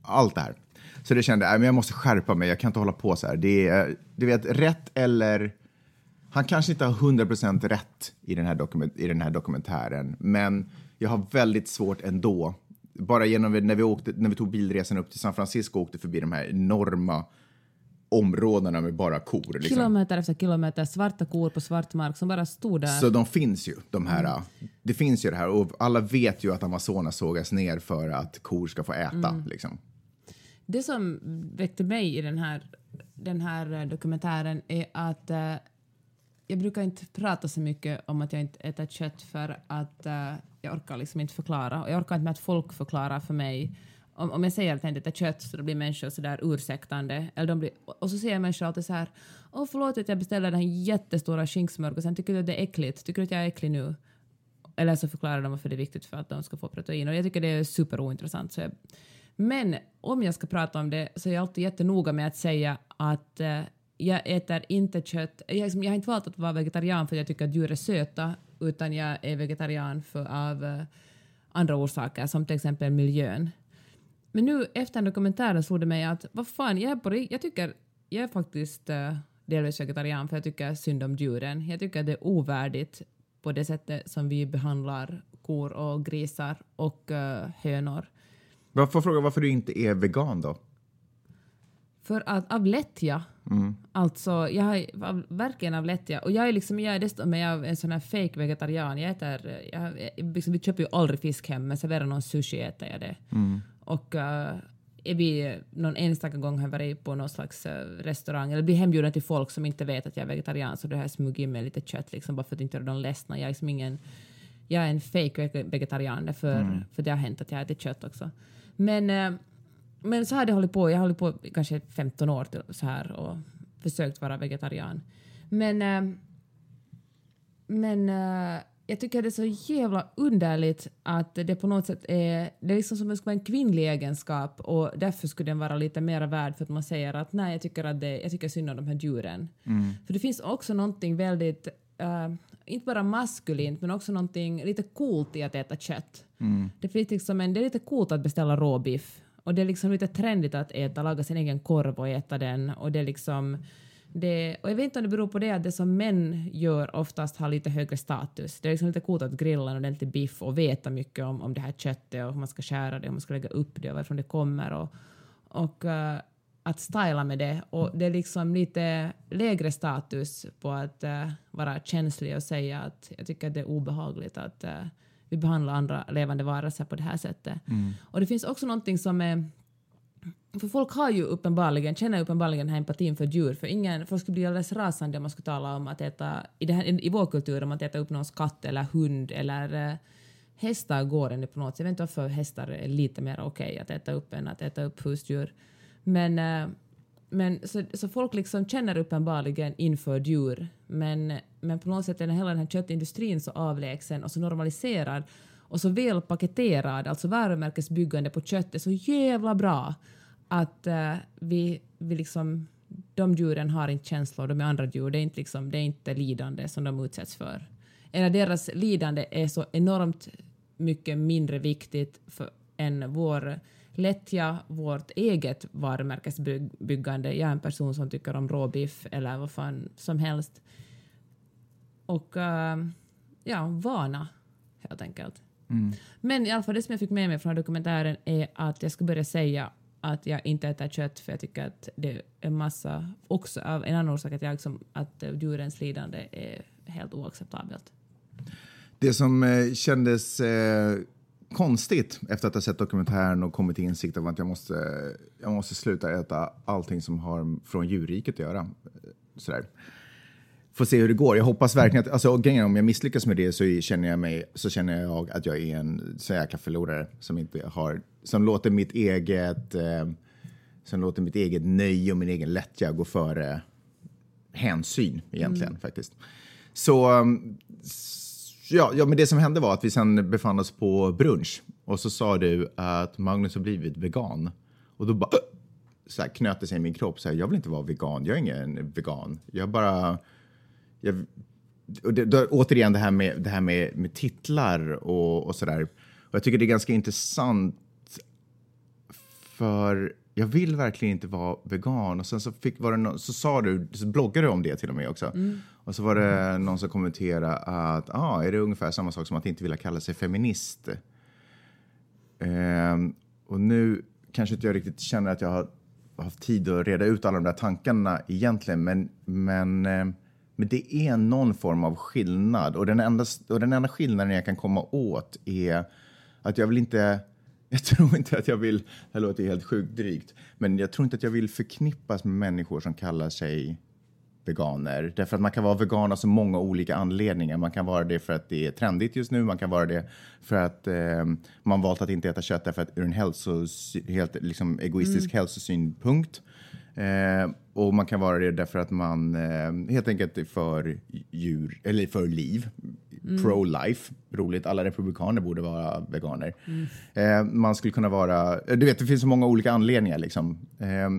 allt det här. Så det kände jag, "Nej, men jag måste skärpa mig, jag kan inte hålla på så här. Det är, du vet, rätt eller... Han kanske inte har 100% rätt i den, här dokument, i den här dokumentären, men jag har väldigt svårt ändå. Bara genom när vi, åkte, när vi tog bilresan upp till San Francisco och åkte förbi de här enorma områdena med bara kor. Liksom. Kilometer efter kilometer, svarta kor på svart mark som bara stod där. Så de finns ju, de här. Det finns ju det här och alla vet ju att Amazonas sågas ner för att kor ska få äta. Liksom. Det som väckte mig i den här, den här eh, dokumentären är att eh, jag brukar inte prata så mycket om att jag inte äter kött för att eh, jag orkar liksom inte förklara. Och jag orkar inte med att folk förklarar för mig. Om, om jag säger att jag inte äter kött så då blir människor så där ursäktande. Eller de blir, och så säger människor alltid så här Åh förlåt att jag beställde den här jättestora skinksmörgåsen, tycker du att det är äckligt? Tycker du att jag är äcklig nu? Eller så förklarar de varför det är viktigt för att de ska få protein. Och jag tycker det är superointressant. Så jag, men om jag ska prata om det så är jag alltid jättenoga med att säga att eh, jag äter inte kött. Jag, liksom, jag har inte valt att vara vegetarian för att jag tycker att djur är söta utan jag är vegetarian för, av uh, andra orsaker som till exempel miljön. Men nu efter dokumentären slog det mig att vad fan, jag, är på, jag tycker jag är faktiskt uh, delvis vegetarian för jag tycker synd om djuren. Jag tycker att det är ovärdigt på det sättet som vi behandlar kor och grisar och uh, hönor. Varför fråga varför du inte är vegan då? För att av lättja, alltså jag av, verkligen av lättja och jag är liksom, jag är dessutom är jag en sån här fake vegetarian. Jag äter, jag, liksom, vi köper ju aldrig fisk hem men serverar någon sushi äter jag det. Och uh, är vi någon enstaka gång har jag varit på någon slags eh, restaurang eller blir hembjuden till folk som inte vet att jag är vegetarian så har jag smugit mig lite kött liksom bara för att inte göra dem ledsna. Jag är liksom ingen, jag är en fake vege- vegetarian för, för det har hänt att jag äter kött också. Men eh, men så har det hållit på. Jag hållit på kanske 15 år till, så här och försökt vara vegetarian. Men, eh, men eh, jag tycker det är så jävla underligt att det på något sätt är, det är liksom som att det ska vara en kvinnlig egenskap och därför skulle den vara lite mer värd för att man säger att nej, jag tycker, att det, jag tycker synd om de här djuren. För det finns också någonting väldigt, eh, inte bara maskulint, men också någonting lite coolt i att äta kött. Det, finns liksom en, det är lite coolt att beställa råbiff och det är liksom lite trendigt att äta, laga sin egen korv och äta den och det är liksom det, och jag vet inte om det beror på det att det som män gör oftast har lite högre status. Det är liksom lite coolt att grilla en ordentlig biff och veta mycket om, om det här köttet och hur man ska skära det, hur man ska lägga upp det och varifrån det kommer och, och uh, att styla med det. Och det är liksom lite lägre status på att uh, vara känslig och säga att jag tycker att det är obehagligt att uh, vi behandlar andra levande varelser på det här sättet. Och det finns också någonting som är för folk har ju uppenbarligen, känner uppenbarligen den här empatin för djur, för ingen, folk skulle bli alldeles rasande om man skulle tala om att äta, i, det här, i vår kultur, om att äta upp någons katt eller hund eller eh, hästar går ännu på något sätt. Jag vet inte varför hästar är lite mer okej att äta upp än att äta upp husdjur. Men, eh, men så, så folk liksom känner uppenbarligen inför djur, men, men på något sätt är den, hela den här köttindustrin så avlägsen och så normaliserad och så väl paketerad, alltså varumärkesbyggande på kött är så jävla bra att uh, vi, vi liksom, de djuren har inte känslor, de är andra djur, det är inte, liksom, det är inte lidande som de utsätts för. Eller deras lidande är så enormt mycket mindre viktigt för, än vår lättja, vårt eget varumärkesbyggande. Jag är en person som tycker om råbiff eller vad fan som helst. Och eh, ja, vana helt enkelt. Men i alla fall det som jag fick med mig från dokumentären är att jag ska börja säga att jag inte äter kött för jag tycker att det är massa, också av en annan orsak att jag som, att eh, djurens lidande är helt oacceptabelt. Det som eh, kändes eh, konstigt efter att ha sett dokumentären och kommit till insikt om att jag måste, jag måste sluta äta allting som har från djurriket att göra. Sådär. Får se hur det går. Jag hoppas verkligen att, alltså, grejen om jag misslyckas med det så känner jag mig, så känner jag att jag är en så jäkla förlorare som inte har, som låter mitt eget, eh, som låter mitt eget nöje och min egen lättja gå före hänsyn egentligen faktiskt. Så um, Ja, ja, men det som hände var att vi sen befann oss på brunch och så sa du att Magnus har blivit vegan. Och då bara så här, knöt det sig i min kropp. Så här, jag vill inte vara vegan. Jag är ingen vegan. Jag bara... Jag, och det, då, återigen det här med, det här med, med titlar och, och så där. Och jag tycker det är ganska intressant för jag vill verkligen inte vara vegan. Och sen så, fick, var det no, så sa du, så bloggade du om det till och med också. Mm. Och så var det någon som kommenterade att ah, är det ungefär samma sak som att inte vilja kalla sig feminist. Ehm, och nu kanske inte jag riktigt känner att jag har haft tid att reda ut alla de där tankarna egentligen, men, men, ehm, men det är någon form av skillnad. Och den, enda, och den enda skillnaden jag kan komma åt är att jag vill inte jag tror inte att jag vill, det här låter helt sjukt drygt, men jag tror inte att jag vill förknippas med människor som kallar sig veganer. Därför att man kan vara vegan av så många olika anledningar. Man kan vara det för att det är trendigt just nu. Man kan vara det för att eh, man valt att inte äta kött därför att ur en hälsos, helt liksom, egoistisk mm. hälsosynpunkt. Eh, och man kan vara det därför att man eh, helt enkelt är för djur, eller för liv. Mm. Pro-life, roligt. Alla republikaner borde vara veganer. Mm. Eh, man skulle kunna vara, du vet det finns så många olika anledningar liksom. Eh,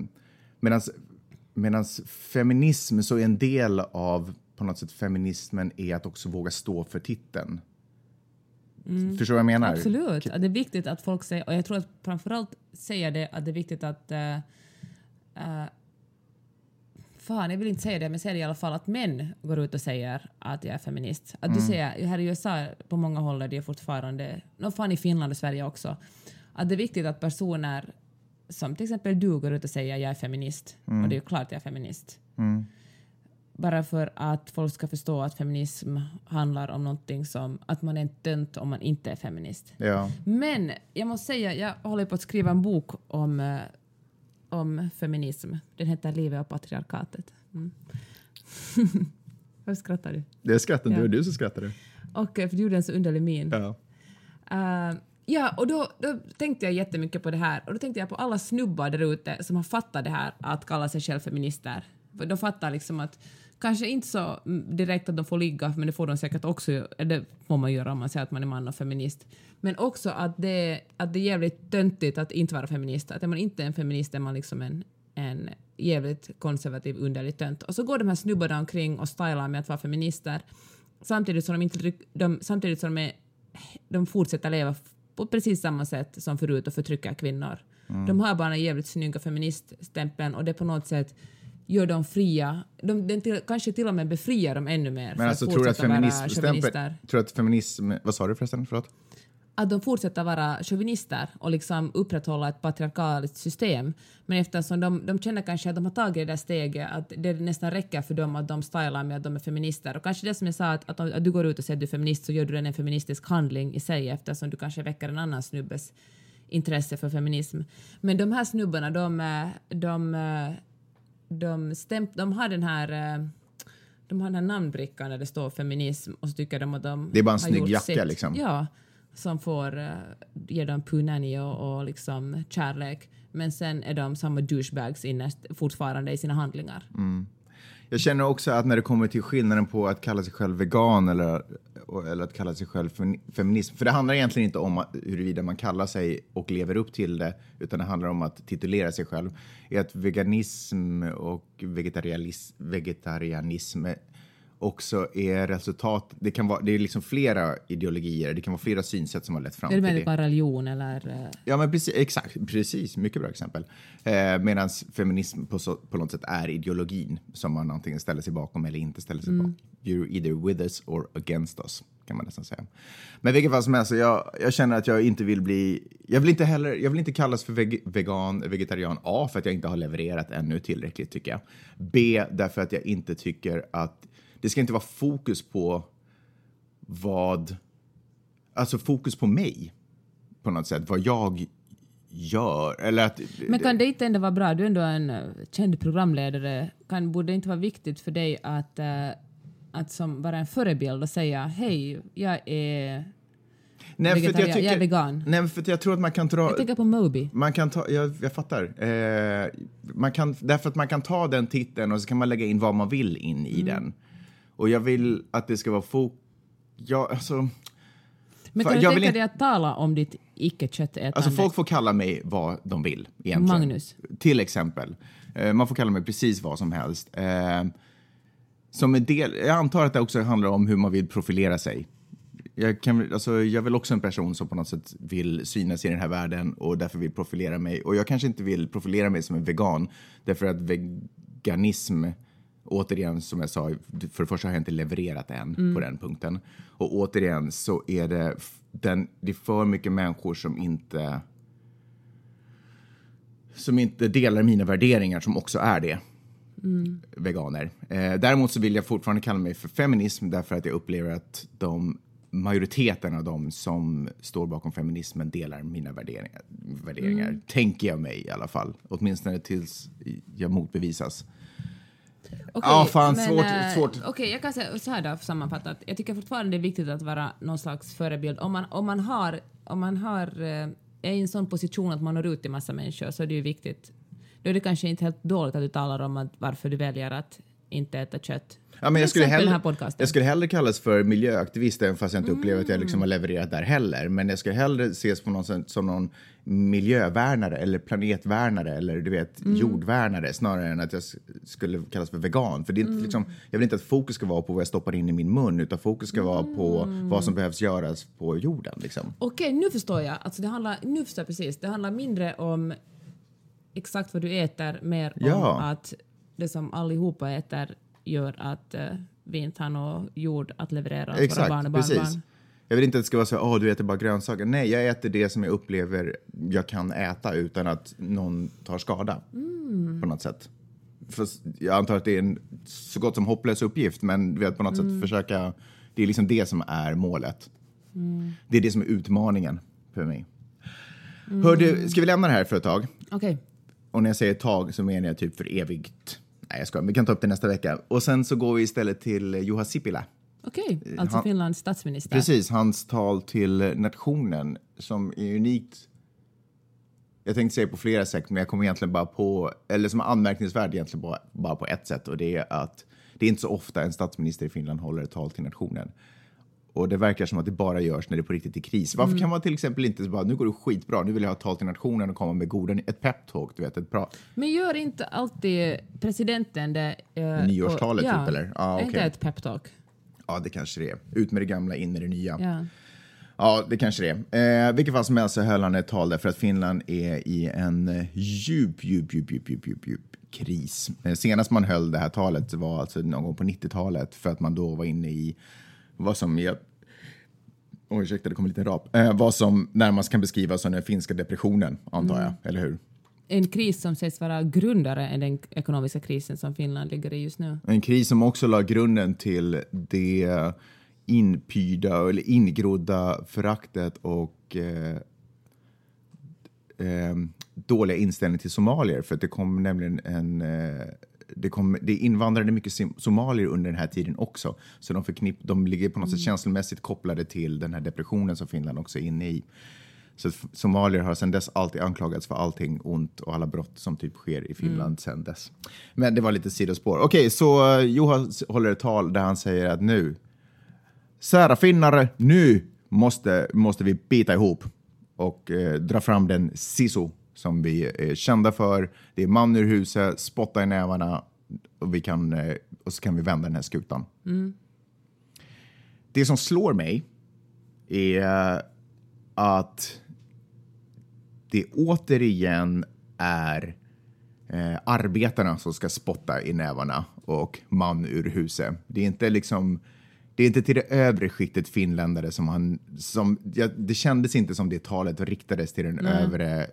Medan feminism så är en del av på något sätt feminismen är att också våga stå för titeln. Mm. Förstår du vad jag menar? Absolut. det är viktigt att folk säger, och jag tror att framförallt säger det att det är viktigt att uh, uh, Fan, jag vill inte säga det, men säger i alla fall att män går ut och säger att jag är feminist. Att mm. du säger, här i USA på många håll är det fortfarande, no, fan i Finland och Sverige också, att det är viktigt att personer som till exempel du går ut och säger jag är feminist, mm. och det är ju klart jag är feminist. Mm. Bara för att folk ska förstå att feminism handlar om någonting som att man är en tönt om man inte är feminist. Ja. Men jag måste säga, jag håller på att skriva en bok om, eh, om feminism. Den heter Livet och patriarkatet. Mm. Varför skrattar du? Det är skratten, ja. är du som skrattar. Och eh, för du gjorde en så underlig min. Ja. Uh, Ja, och då, då tänkte jag jättemycket på det här och då tänkte jag på alla snubbar där ute som har fattat det här att kalla sig själv feminister. För de fattar liksom att kanske inte så direkt att de får ligga, men det får de säkert också, det får man göra om man säger att man är man och feminist. Men också att det, att det är jävligt töntigt att inte vara feminist. Att är man inte en feminist är man liksom en, en jävligt konservativ, underlig tönt. Och så går de här snubbarna omkring och stylar med att vara feminister samtidigt som de, inte, de, samtidigt som de, är, de fortsätter leva på precis samma sätt som förut och förtrycker kvinnor. Mm. De har bara den jävligt snygga feministstämpeln och det på något sätt gör dem fria. De, den till, kanske till och med befriar dem ännu mer. Men alltså, tror du att feminism, tror att feminism, vad sa du förresten, förlåt? Att de fortsätter vara chauvinister och liksom upprätthålla ett patriarkaliskt system. Men eftersom de, de känner kanske att de har tagit det där steget, att det nästan räcker för dem att de stylar med att de är feminister. Och kanske det som jag sa, att, att, att du går ut och säger att du är feminist så gör du den en feministisk handling i sig eftersom du kanske väcker en annan snubbes intresse för feminism. Men de här snubbarna, de, de, de, stämp, de har den här de har den här namnbrickan där det står feminism och så tycker de att de Det är bara en snygg jacka liksom? Ja som får uh, ge dem punani och, och liksom kärlek. Men sen är de samma douchebags innerst fortfarande i sina handlingar. Mm. Jag känner också att när det kommer till skillnaden på att kalla sig själv vegan eller, eller att kalla sig själv feminism, för det handlar egentligen inte om huruvida man kallar sig och lever upp till det, utan det handlar om att titulera sig själv, är att veganism och vegetarianism också är resultat... Det, kan vara, det är liksom flera ideologier, det kan vara flera synsätt som har lett fram till det. Är det bara religion eller? Eh? Ja, men precis, exakt, precis, mycket bra exempel. Eh, Medan feminism på, så, på något sätt är ideologin som man antingen ställer sig bakom eller inte ställer sig mm. bakom. You're either with us or against us, kan man nästan säga. Men vilket fall som helst, jag, jag känner att jag inte vill bli... Jag vill inte heller, jag vill inte kallas för veg, vegan, vegetarian. A, för att jag inte har levererat ännu tillräckligt tycker jag. B, därför att jag inte tycker att det ska inte vara fokus på vad... Alltså fokus på mig. på något sätt vad jag gör. Eller att, Men kan det inte ändå vara bra, du är ändå en eh, känd programledare, kan, borde det inte vara viktigt för dig att, eh, att som vara en förebild och säga hej, jag är... nej, för jag, tycker, jag är vegan. Nej, för jag tror att man kan dra... Jag tänker på Moby. Man kan ta, jag, jag fattar. Eh, man kan, därför att man kan ta den titeln och så kan man lägga in vad man vill in Mm. i den. Och jag vill att det ska vara fok... Ja, alltså, Men kan du tänka inte- dig att tala om ditt icke-köttätande? alltså folk får kalla mig vad de vill egentligen. Magnus. Till exempel. Eh, man får kalla mig precis vad som helst. Eh, som en del, jag antar att det också handlar om hur man vill profilera sig. Jag, kan, alltså, jag är väl också en person som på något sätt vill synas i den här världen och därför vill profilera mig. Och jag kanske inte vill profilera mig som en vegan därför att veganism, återigen som jag sa, för det första har jag inte levererat än på den punkten. Och återigen så är det, den, det är för mycket människor som inte som inte delar mina värderingar som också är det. Veganer. Eh, däremot så vill jag fortfarande kalla mig för feminism därför att jag upplever att de majoriteten av de som står bakom feminismen delar mina värderingar. värderingar Tänker jag mig i alla fall. Åtminstone tills jag motbevisas. Okej, Ja, fan, men, svårt- eh, svårt. Okej, jag kan säga så här då, sammanfattat. Jag tycker fortfarande det är viktigt att vara någon slags förebild. Om man, om man har, om man har, eh, är i en sån position att man når ut till massa människor så är det ju viktigt. Då är det kanske inte helt dåligt att du talar om att varför du väljer att inte äta kött. Ja, men jag, skulle hellre, jag skulle hellre kallas för miljöaktivist även fast jag inte upplever att jag liksom har levererat där heller. Men jag skulle hellre ses på någon, som någon miljövärnare eller planetvärnare eller du vet jordvärnare snarare än att jag skulle kallas för vegan. För det är inte, liksom, jag vill inte att fokus ska vara på vad jag stoppar in i min mun utan fokus ska vara på vad som behövs göras på jorden. Liksom. Okej, nu förstår jag. Alltså det handlar, nu förstår jag precis. Det handlar mindre om exakt vad du äter, mer om Ja. att det som allihopa äter gör att eh, vi inte har någon jord att leverera åt våra barn och precis. barnbarn. Jag vill inte att det ska vara så åh du äter bara grönsaker. Nej, jag äter det som jag upplever jag kan äta utan att någon tar skada på något sätt. För jag antar att det är en så gott som hopplös uppgift, men du vet, på något sätt försöka, det är liksom det som är målet. Det är det som är utmaningen för mig. Hör du, ska vi lämna det här för ett tag? Okej. Och när jag säger ett tag så menar jag typ för evigt. Nej, jag skojar. Vi kan ta upp det nästa vecka. Och sen så går vi istället till Juha Sipilä. Okej, alltså han- Finlands statsminister. Precis, hans tal till nationen som är unikt. Jag tänkte säga på flera sätt, men jag kommer egentligen bara på, eller som är anmärkningsvärd egentligen bara, bara på ett sätt och det är att det är inte så ofta en statsminister i Finland håller ett tal till nationen. Och det verkar som att det bara görs när det på riktigt är kris. Varför kan man till exempel inte bara, nu går det skitbra, nu vill jag ha tal till nationen och komma med goda, ett peptalk, du vet, ett bra... Men gör inte alltid presidenten det... eh, Nyårstalet på- typ, eller? Ja, Är inte ett peptalk? Ja, det kanske det är. Ut med det gamla, in med det nya. Ja. Ja, det kanske det är. Eh, vilket fall som helst så höll han ett tal därför att Finland är i en eh, djup, djup, djup, djup, djup, djup, djup kris. Eh, senast man höll det här talet var alltså någon gång på 90-talet för att man då var inne i vad som jag Oj, ursäkta, det kom en liten rap. Eh, vad som närmast kan beskrivas som den finska depressionen, antar jag. Eller hur? En kris som sägs vara grundare än den ekonomiska krisen som Finland ligger i just nu. En kris som också la grunden till det inpyrda eller ingrodda föraktet och eh, eh, dåliga inställning till somalier. För att det kom nämligen en... Eh, det, kom, det invandrade mycket somalier under den här tiden också. Så de, förknipp, de ligger på något sätt känslomässigt kopplade till den här depressionen som Finland också är inne i. Så somalier har sedan dess alltid anklagats för allting ont och alla brott som typ sker i Finland sedan dess. Men det var lite sidospår. Okej, så uh, Juha s- håller ett tal där han säger att nu, kära finnare, nu måste, måste vi bita ihop och eh, dra fram den sisu som vi är kända för. Det är man ur huset, spotta i nävarna och, vi kan, eh, och så kan vi vända den här skutan. Det som slår mig är att det återigen är eh, arbetarna som ska spotta i nävarna och man ur huset. Det är inte liksom det är inte till det övre skiktet finländare som han... Som, ja, det kändes inte som det talet riktades till den övre,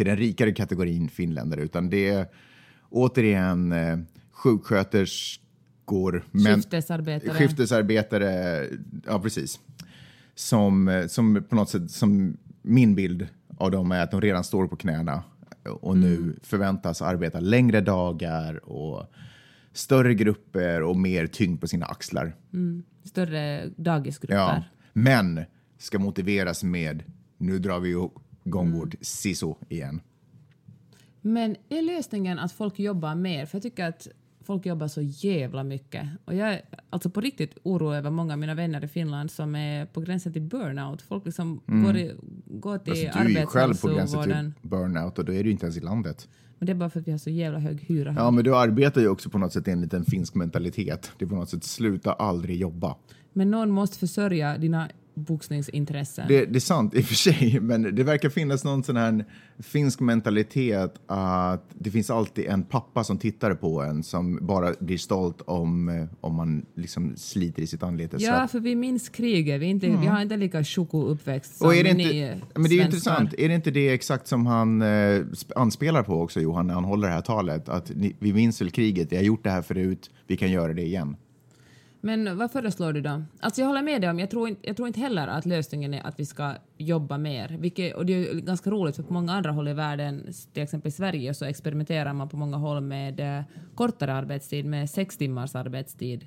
till den rikare kategorin finländare, utan det är återigen eh, sjuksköterskor, men- Skiftesarbetare. skiftesarbetare, ja precis. Som, eh, som på något sätt som min bild av dem är att de redan står på knäna och nu förväntas arbeta längre dagar och större grupper och mer tyngd på sina axlar. Större dagisgrupper. Ja. Men ska motiveras med nu drar vi igång vårt SISO igen. Men är lösningen att folk jobbar mer? För jag tycker att folk jobbar så jävla mycket. Och jag är alltså på riktigt orolig över många av mina vänner i Finland som är på gränsen till burnout. Folk liksom går, i, går till Alltså, du är ju själv på gränsen till burnout och då är du inte ens i landet. Men det är bara för att vi har så jävla hög hyra här. Ja, men du arbetar ju också på något sätt enligt en finsk mentalitet. Det är på något sätt sluta aldrig jobba. Men någon måste försörja dina boxningsintressen. Det, det är sant i och för sig, men det verkar finnas någon sån här finsk mentalitet att det finns alltid en pappa som tittar på en som bara blir stolt om, eh, om man liksom sliter i sitt anlete. Ja, för vi minns kriget. Vi, inte, vi har inte lika tjocko uppväxt som och är det ni inte, men det är ju intressant, är det inte det exakt som han eh, sp- anspelar på också Johan när han håller det här talet? Att ni, vi minns väl kriget, vi har gjort det här förut, vi kan göra det igen. Men vad föreslår du då? Alltså jag håller med dig om, jag tror, inte, jag tror inte heller att lösningen är att vi ska jobba mer. Vilket, och det är ganska roligt för på många andra håll i världen, till exempel i Sverige, så experimenterar man på många håll med eh, kortare arbetstid, med sex timmars arbetstid.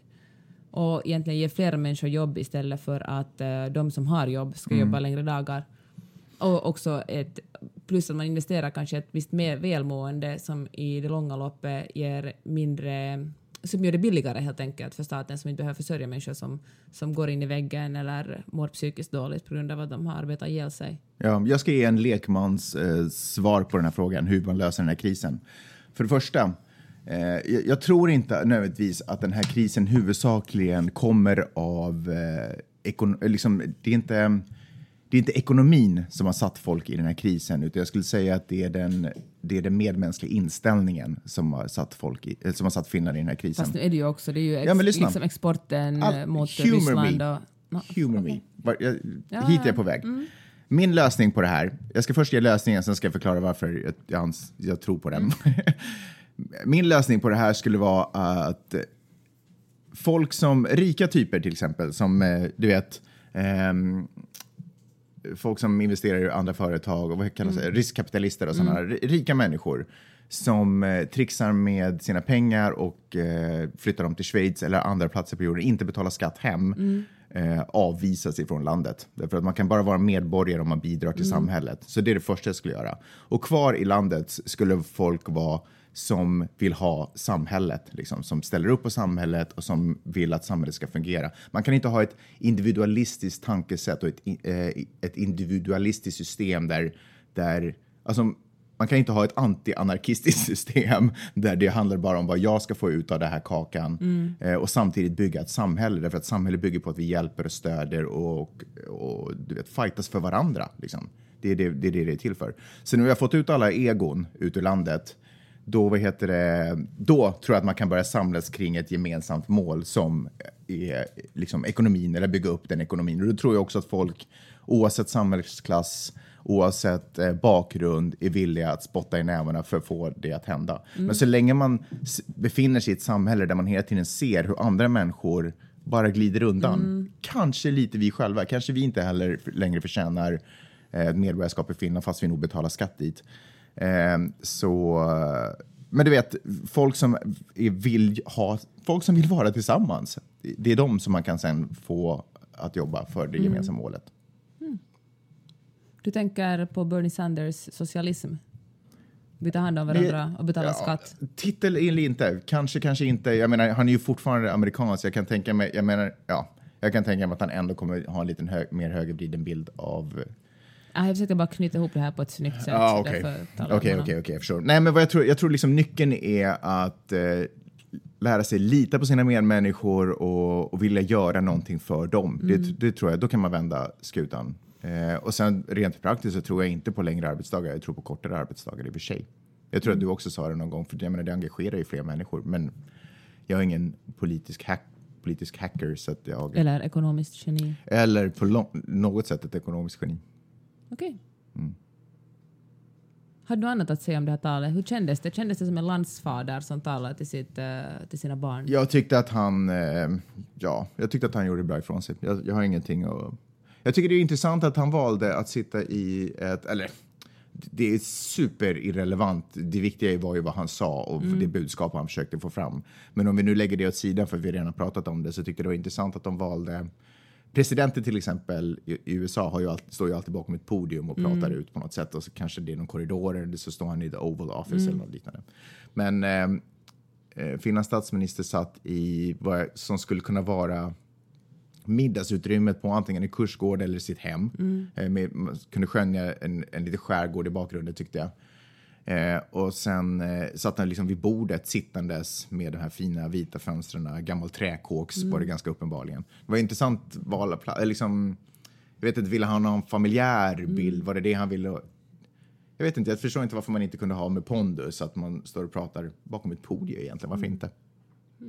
Och egentligen ge fler människor jobb istället för att eh, de som har jobb ska jobba längre dagar. Och också ett, plus att man investerar kanske ett visst mer välmående som i det långa loppet ger mindre som gör det billigare helt enkelt för staten som inte behöver försörja människor som, som går in i väggen eller mår psykiskt dåligt på grund av att de har arbetat ihjäl sig. Ja, jag ska ge en lekmans eh, svar på den här frågan, hur man löser den här krisen. För det första, eh, jag, tror inte nödvändigtvis att den här krisen huvudsakligen kommer av... Eh, ekon- eh, liksom, det, är inte, det är inte ekonomin som har satt folk i den här krisen, utan jag skulle säga att det är den, det är den medmänskliga inställningen som har satt, folk i, som har satt Finland i den här krisen. Fast nu är det ju också, det är ju ex, Ja, liksom exporten All- eh, mot Ryssland me. och... No, Humor me. Var- Jag, Ja, hit är ja. jag på väg. Min lösning på det här, jag ska först ge lösningen, sen ska jag förklara varför jag, jag, jag tror på den. Min lösning på det här skulle vara att folk som, rika typer till exempel, som eh, du vet, ehm, folk som investerar i andra företag och vad kallas det, riskkapitalister och sådana rika människor som eh, trixar med sina pengar och eh, flyttar dem till Schweiz eller andra platser på jorden, inte betalar skatt hem, eh, avvisas ifrån landet. Därför att man kan bara vara medborgare om man bidrar till samhället. Så det är det första jag skulle göra. Och kvar i landet skulle folk vara som vill ha samhället, liksom, som ställer upp på samhället och som vill att samhället ska fungera. Man kan inte ha ett individualistiskt tankesätt och ett, eh, ett individualistiskt system där, där alltså, man kan inte ha ett anti-anarkistiskt system där det handlar bara om vad jag ska få ut av den här kakan eh, och samtidigt bygga ett samhälle. Därför att samhället bygger på att vi hjälper och stöder och, och du vet, fightas för varandra. Liksom. Det, är det, det är det det är till för. Så nu har jag fått ut alla egon ut ur landet då, vad heter det, då tror jag att man kan börja samlas kring ett gemensamt mål som är liksom ekonomin, eller bygga upp den ekonomin. Och då tror jag också att folk, oavsett samhällsklass, oavsett eh, bakgrund, är villiga att spotta i nävarna för att få det att hända. Men så länge man befinner sig i ett samhälle där man hela tiden ser hur andra människor bara glider undan, kanske lite vi själva, kanske vi inte heller längre förtjänar eh, medborgarskap i Finland fast vi nog betalar skatt dit. Eh, så, men du vet, folk som vill ha, folk som vill vara tillsammans, det är de som man kan sen få att jobba för det gemensamma målet. Du tänker på Bernie Sanders socialism? Vi tar hand om varandra och betalar Ja, skatt. Titel eller inte, kanske, kanske inte. Jag menar, han är ju fortfarande amerikansk. Jag kan tänka mig, jag menar, ja, jag kan tänka mig att han ändå kommer ha en liten hög, mer högervriden bild av Jag försöker bara knyta ihop det här på ett snyggt sätt. Ja, okej. Okej, okej, okej, förstår. Nej, men vad jag tror, jag tror liksom nyckeln är att eh, lära sig lita på sina medmänniskor och, och vilja göra någonting för dem. Det, det tror jag, då kan man vända skutan. Eh, och sen rent praktiskt så tror jag inte på längre arbetsdagar, jag tror på kortare arbetsdagar i och för sig. Jag tror att du också sa det någon gång, för jag menar, det engagerar ju fler människor. Men jag är ingen politisk, hack, politisk hacker, så att jag... Eller ekonomiskt geni. Eller på något sätt ett ekonomiskt geni. Okej. Mm. Har du annat att säga om det här talet? Hur kändes det? Kändes det som en landsfader som talar till, sitt, eh, till sina barn? Jag tyckte att han, eh, ja, jag tyckte att han gjorde bra ifrån sig. Jag, jag har ingenting att... Jag tycker det är intressant att han valde att sitta i ett, eller det är superirrelevant. Det viktiga var ju vad han sa och det budskap han försökte få fram. Men om vi nu lägger det åt sidan för vi redan pratat om det så tyckte jag det var intressant att de valde Presidenter till exempel i USA har ju alltid, står ju alltid bakom ett podium och pratar ut på något sätt och så kanske det är någon korridor eller så står han i the Oval Office eller något liknande. Men eh, eh, Finlands statsminister satt i vad som skulle kunna vara middagsutrymmet på antingen en kursgård eller sitt hem. Eh, med, man kunde skönja en, en liten skärgård i bakgrunden tyckte jag. Eh, och sen eh, satt han liksom vid bordet sittandes med de här fina vita fönstren, gammal träkåks var det ganska uppenbarligen. Det var intressant val av eh, liksom, jag vet inte, ville han ha en familjär bild? Var det det han ville? Jag vet inte, jag förstår inte varför man inte kunde ha med pondus, att man står och pratar bakom ett podium egentligen, varför inte? Ja,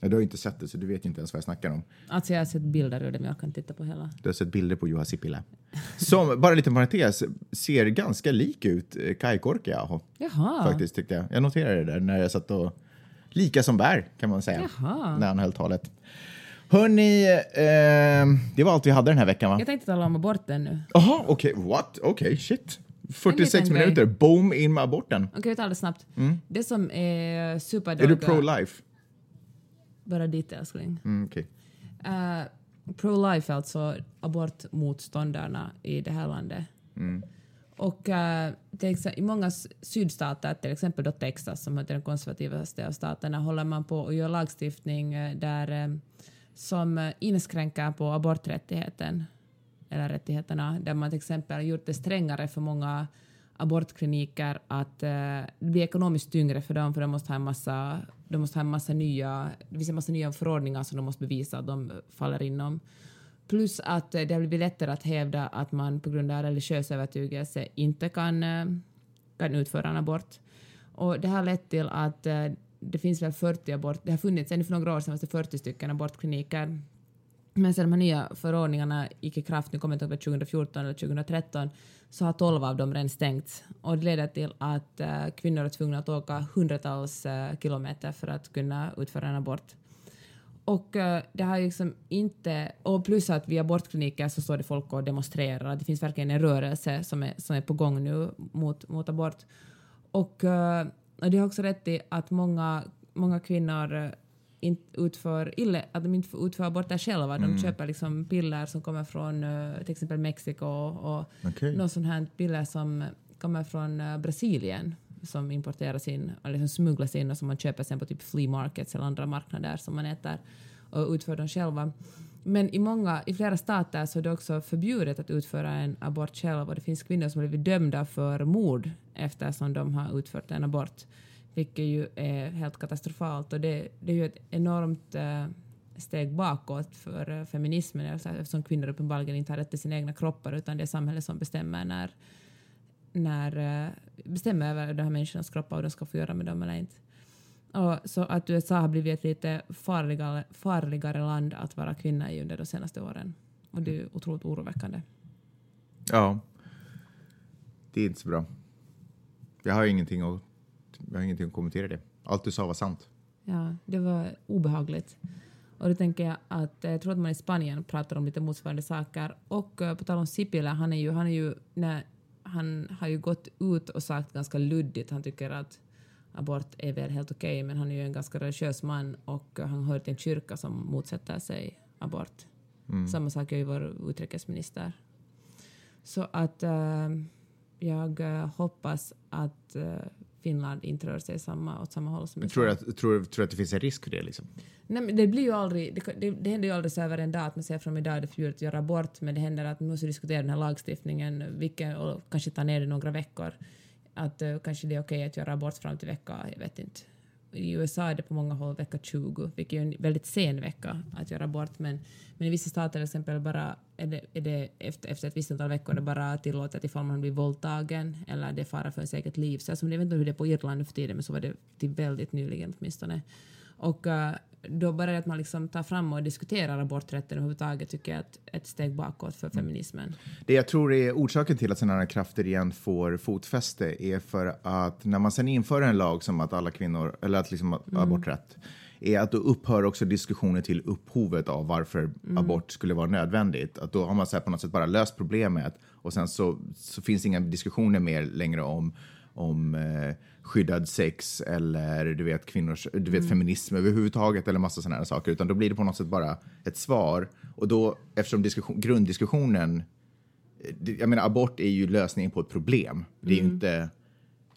du har ju inte sett det, så du vet ju inte ens vad jag snackar om. Alltså jag har sett bilder ur det men jag kan titta på hela. Du har sett bilder på Juha Sipilä. Som, bara en liten parentes, ser ganska lik ut eh, Kai Korkiaho. Jaha. Faktiskt tyckte jag. Jag noterade det där när jag satt och... Lika som bär kan man säga. Jaha. När han höll talet. Hörni, eh, det var allt vi hade den här veckan va? Jag tänkte tala om aborten nu. Jaha, okej, what? Okej, shit. 46 liten grej. minuter, boom, in med aborten. Okej, vi tar det snabbt. Det som är Mm. Är du superdåliga... pro-life? Bara dit älskling. Mm, okej. Eh, Pro-life alltså abortmotståndarna i det här landet. Och eh, till exempel, i många sydstater, till exempel då Texas som är den konservativaste av staterna, håller man på att göra lagstiftning eh, där, eh, som inskränker på aborträttigheten, eller rättigheterna, där man till exempel gjort det strängare för många abortkliniker att eh, det blir ekonomiskt tyngre för dem för de måste ha en massa, de måste ha en massa nya, det finns en massa nya förordningar som de måste bevisa att de faller inom. Plus att eh, det har blivit lättare att hävda att man på grund av religiös övertygelse inte kan, eh, kan utföra en abort. Och det har lett till att eh, det finns väl 40 abort, det har funnits, ännu för några år sedan fanns det 40 stycken abortkliniker. Men sedan de här nya förordningarna gick i kraft, nu kommer jag inte ihåg 2014 eller 2013, så har 12 av dem redan stängts. Och det leder till att äh, kvinnor är tvungna att åka hundratals äh, kilometer för att kunna utföra en abort. Och äh, det har liksom inte... Och plus att vid abortkliniker så står det folk och demonstrerar. Det finns verkligen en rörelse som är, som är på gång nu mot, mot abort. Och, eh, och det har också rätt i att många, många kvinnor inte utför, ille, att de inte får utföra aborter själva. De köper liksom piller som kommer från eh, till exempel Mexiko och Okej. något sånt här piller som kommer från eh, Brasilien som importeras in, eller som smugglas in och som man köper sen på typ flea markets eller andra marknader som man äter och utför dem själva. Men i, många, i flera stater så är det också förbjudet att utföra en abort själv och det finns kvinnor som blivit dömda för mord eftersom de har utfört en abort, vilket ju är helt katastrofalt och det, det är ju ett enormt eh, steg bakåt för eh, feminismen alltså eftersom kvinnor uppenbarligen inte har rätt till sina egna kroppar utan det är samhället som bestämmer när, när eh, bestämmer över de här människornas kroppar och de ska få göra med dem eller inte. Och så att USA har blivit ett lite farligare, farligare land att vara kvinna i under de senaste åren. Och det är ju otroligt oroväckande. Ja. Det är inte så bra. Jag har ingenting att, jag har ingenting att kommentera det. Allt du sa var sant. Ja, det var obehagligt. Och då tänker jag att eh, jag tror att man i Spanien pratar om lite motsvarande saker. Och eh, på tal om Sipilä, han är ju, han är ju, nej, han har ju gått ut och sagt ganska luddigt, han tycker att abort är väl helt okej, men han är ju en ganska religiös man och han hör till en kyrka som motsätter sig abort. Samma sak är ju vår utrikesminister. Så att eh, jag hoppas att eh, Finland inte rör sig samma, åt samma håll som USA. tror du att, tror, tror att det finns en risk för det? Liksom? Nej, men det blir ju aldrig, det, det, det händer ju aldrig så över en dag att man säger från idag är det förbjudet att göra abort, men det händer att man måste diskutera den här lagstiftningen vilken, och kanske ta ner det några veckor. Att uh, kanske det är okej att göra abort fram till vecka, jag vet inte. I USA är det på många håll vecka 20, vilket är en väldigt sen vecka att göra abort, men, men i vissa stater till exempel bara är det, är det efter, efter ett visst antal veckor är det bara tillåtet ifall man blir våldtagen eller det är fara för ens eget liv. Så alltså, jag vet inte hur det är på Irland nu för tiden, men så var det till väldigt nyligen åtminstone. Och eh, då bara det att man liksom tar fram och diskuterar aborträtten överhuvudtaget tycker jag är ett, ett steg bakåt för feminismen. Det jag tror är orsaken till att sådana här krafter igen får fotfäste är för att när man sen inför en lag som att alla kvinnor, eller att liksom aborträtt, är att då upphör också diskussionen till upphovet av varför abort skulle vara nödvändigt. Att då har man så på något sätt bara löst problemet och sen så, så finns inga diskussioner mer längre om, om eh, skyddad sex eller du vet kvinnors, du vet feminism överhuvudtaget eller massa sådana här saker. Utan då blir det på något sätt bara ett svar. Och då, eftersom diskussion, grunddiskussionen jag menar, abort är ju lösningen på ett problem. Det är ju inte...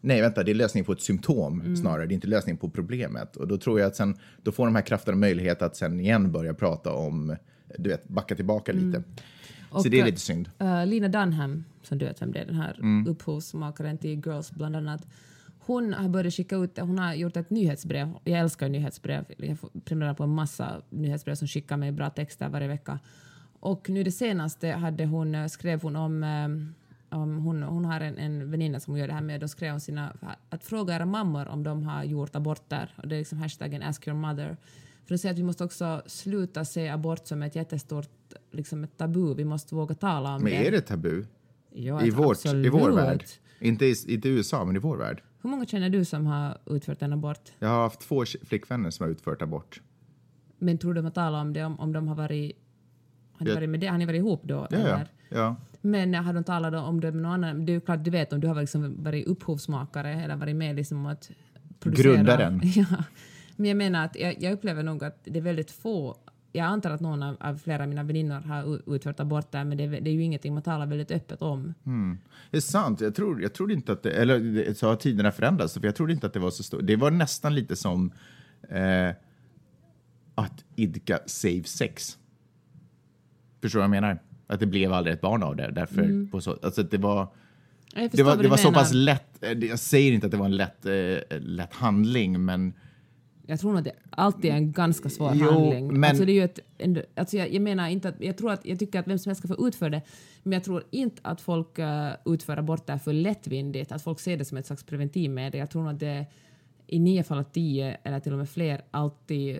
Nej, vänta, det är lösningen på ett symptom snarare. Det är inte lösningen på problemet. Och då tror jag att sen, då får de här krafterna möjlighet att sen igen börja prata om, du vet, backa tillbaka lite. så Och, det är lite synd. Uh, Lina Dunham, som du vet vem det är, den här Mm. upphovsmakaren till Girls bland annat. Hon har börjat skicka ut, hon har gjort ett nyhetsbrev. Jag älskar nyhetsbrev. Jag prenumererar på en massa nyhetsbrev som skickar mig bra texter varje vecka. Och nu det senaste hade hon, eh, skrev hon om, eh, om hon, hon har en, en väninna som hon gör det här med, då skrev hon sina, att fråga era mammor om de har gjort aborter. Och det är liksom hashtaggen ask your mother. För att säga att vi måste också sluta se abort som ett jättestort liksom ett tabu. Vi måste våga tala om Men det. är det tabu? Ja, I, vårt, I vår värld? Inte i, inte i USA, men i vår värld. Hur många känner du som har utfört en abort? Jag har haft två flickvänner som har utfört abort. Men tror du de har talat om det om, om de har varit... Har ni varit med det? Har ni varit ihop då? Ja, eller? ja. Men har de talat om det med någon annan? Det är ju klart, du vet om du har liksom varit upphovsmakare eller varit med liksom om att producera. Grundaren. Ja. Men jag menar att jag, jag upplever nog att det är väldigt få jag antar att någon av, av flera av mina väninnor har utfört aborter men det, är- det är ju ingenting man talar väldigt öppet om. Det är sant. Jag tror, jag tror inte att det, eller så har tiderna förändrats, för jag trodde inte att det var så stort. Det var nästan lite som eh, att idka safe sex. Förstår du vad jag menar? Att det blev aldrig ett barn av det. Därför på så, alltså det var, det var, det var så pass lätt. eh, Jag säger inte att det var en lätt, eh, lätt handling, men Jag tror nog att det alltid är en ganska svår Jo, handling. men- Alltså det är ju ett, alltså jag, jag menar inte att, jag tror att, jag tycker att vem som helst ska få utföra det, men jag tror inte att folk uh, utför aborter för lättvindigt, att folk ser det som ett slags preventivmedel. Jag tror nog att det i nio fall av tio, eller till och med fler, alltid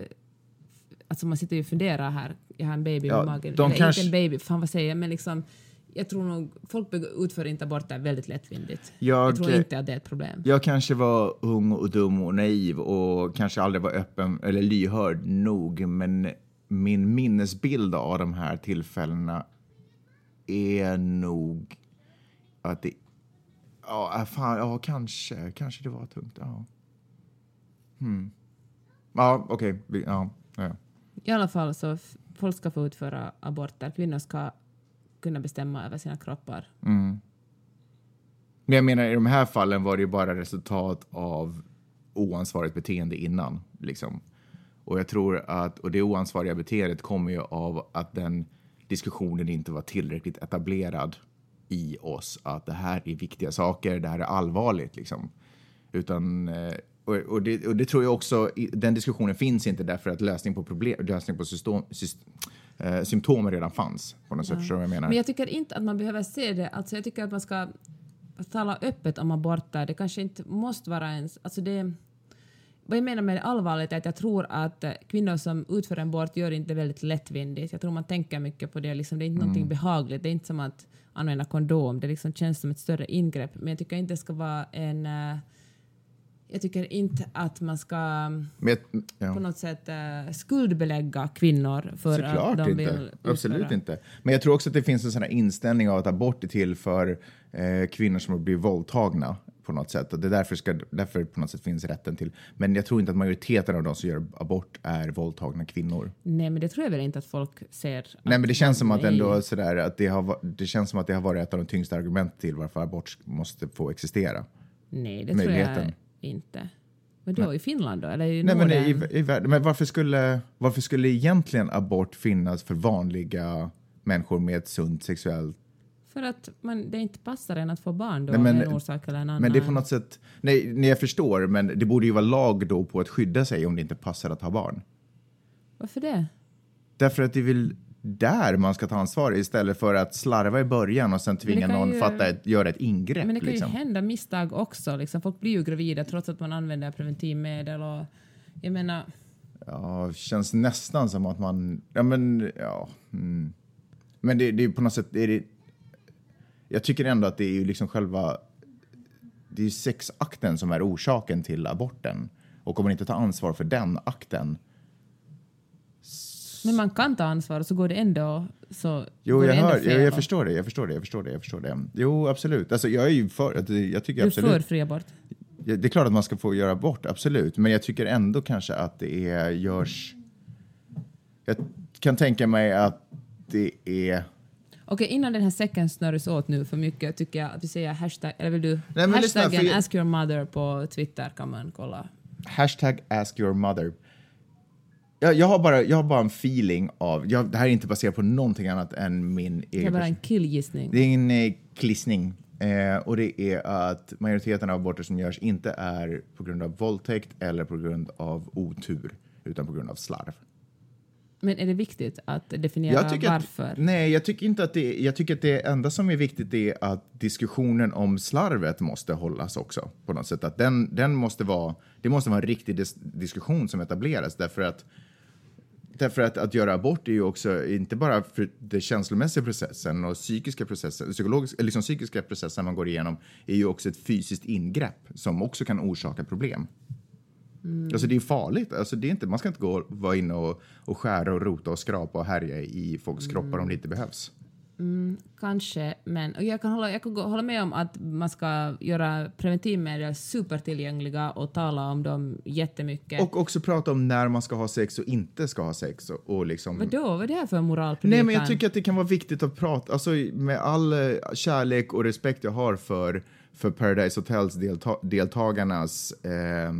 Alltså man sitter ju och funderar här, jag har en baby Ja, i magen. Eller kanske- inte en baby, fan vad säger jag, men liksom jag tror nog folk utför inte aborter väldigt lättvindigt. Jag- jag tror inte att det är ett problem. Jag kanske var ung och dum och naiv och kanske aldrig var öppen eller lyhörd nog, men min minnesbild av de här tillfällena är nog att det... Ja, äh, fan, ja kanske. Kanske det var tungt. Ja, hmm. ja okej. vi- Ja, ja. I alla fall så folk ska få utföra aborter. Kvinnor ska kunna bestämma över sina kroppar. Mm. Men jag menar, i de här fallen var det ju bara resultat av oansvarigt beteende innan. Liksom. Och jag tror att, och det oansvariga beteendet kommer ju av att den diskussionen inte var tillräckligt etablerad i oss. Att det här är viktiga saker, det här är allvarligt liksom. Utan, eh, och, och, det, och det tror jag också, den diskussionen finns inte därför att lösning på problem, lösning på system, system eh, redan fanns. På något sätt, vad jag menar? Men jag tycker inte att man behöver se det. Alltså jag tycker att man ska tala öppet om aborter. Det kanske inte måste vara ens... Alltså det, vad jag menar med det allvarligt är att jag tror att eh, kvinnor som utför en abort gör inte väldigt lättvindigt. Jag tror man tänker mycket på det. Liksom, det är inte Mm. någonting behagligt. Det är inte som att använda kondom. Det liksom känns som ett större ingrepp. Men jag tycker inte det ska vara en... eh, jag tycker inte att man ska Men jag- ja. på något sätt uh, skuldbelägga kvinnor för att Såklart de inte. vill Absolut utföra. inte. Men jag tror också att det finns en sån här inställning av att abort är till för eh, kvinnor som har blivit våldtagna på något sätt. Och det är därför, ska, därför på något sätt finns rätten till. Men jag tror inte att majoriteten av de som gör abort är våldtagna kvinnor. Nej, men det tror jag väl inte att folk ser. Nej, men det känns som att ändå sådär att det har, det känns som att det har varit ett av de tyngsta argumenten till varför abort måste få existera. Nej, det tror jag inte. Men då i Finland då? Eller i Nej, men, i, i, men varför, skulle, varför skulle egentligen abort finnas för vanliga människor med ett sunt sexuellt För att man, det inte passar en att få barn då, Nej, men- en orsak eller en annan. Men det är på något sätt, nej, nej jag förstår, men det borde ju vara lag då på att skydda sig om det inte passar att ha barn. Varför det? Därför att det väl där man ska ta ansvar istället för att slarva i början och sen tvinga någon ju- fatta ett, göra ett ingrepp. Men det kan liksom. ju hända misstag också. Liksom. Folk blir ju gravida trots att man använder preventivmedel. Och, jag menar, Ja, känns nästan som att man, ja men, ja. Mm. Men det, det är på något sätt, är det, jag tycker ändå att det är ju liksom själva, det är sexakten som är orsaken till aborten. Och om man inte tar ansvar för den akten Men man kan ta ansvar och så går det ändå så Jo, jag, hör, jag, jag förstår det, jag förstår det, jag förstår det, jag förstår det. Jo, absolut. Alltså, jag är ju för, det- jag tycker Du är absolut... för fri abort. Det är klart att man ska få göra abort, absolut. Men jag tycker ändå kanske att det är, görs... Jag kan tänka mig att det är... Okej, innan den här säcken snurras åt nu för mycket tycker jag att vi säger hashtag, eller vill du? lyssna, Hashtaggen för- ask your mother på Twitter kan man kolla. Hashtag ask your mother. Jag, jag, har bara, jag har bara en feeling av... Jag, det här är inte baserat på någonting annat än min Det är egen... bara en killgissning. det är en eh, klissning. Eh, och det är att majoriteten av aborter som görs inte är på grund av våldtäkt eller på grund av otur, utan på grund av slarv. Men är det viktigt att definiera varför? Att, nej, jag tycker inte att det Jag tycker att det enda som är viktigt är att diskussionen om slarvet måste hållas också på något sätt. Att den, den måste vara, det måste vara en riktig dis diskussion som etableras därför att Därför att att göra abort är ju också inte bara för den känslomässiga processen och psykiska processen, psykologiska, liksom psykiska processen man går igenom är ju också ett fysiskt ingrepp som också kan orsaka problem. Alltså det är farligt. Alltså det är inte, man ska inte gå vara inne och, och skära och rota och skrapa och härja i folks kroppar om det inte behövs. Kanske, men och jag kan, hålla, jag kan gå- hålla med om att man ska göra preventivmedel supertillgängliga och tala om dem jättemycket. Och också prata om när man ska ha sex och inte ska ha sex. Och, och liksom... Vadå, vad är det här för moralpredikan? Nej, men jag tycker att det kan vara viktigt att prata, alltså med all eh, kärlek och respekt jag har för, för Paradise Hotels delta deltagarnas eh,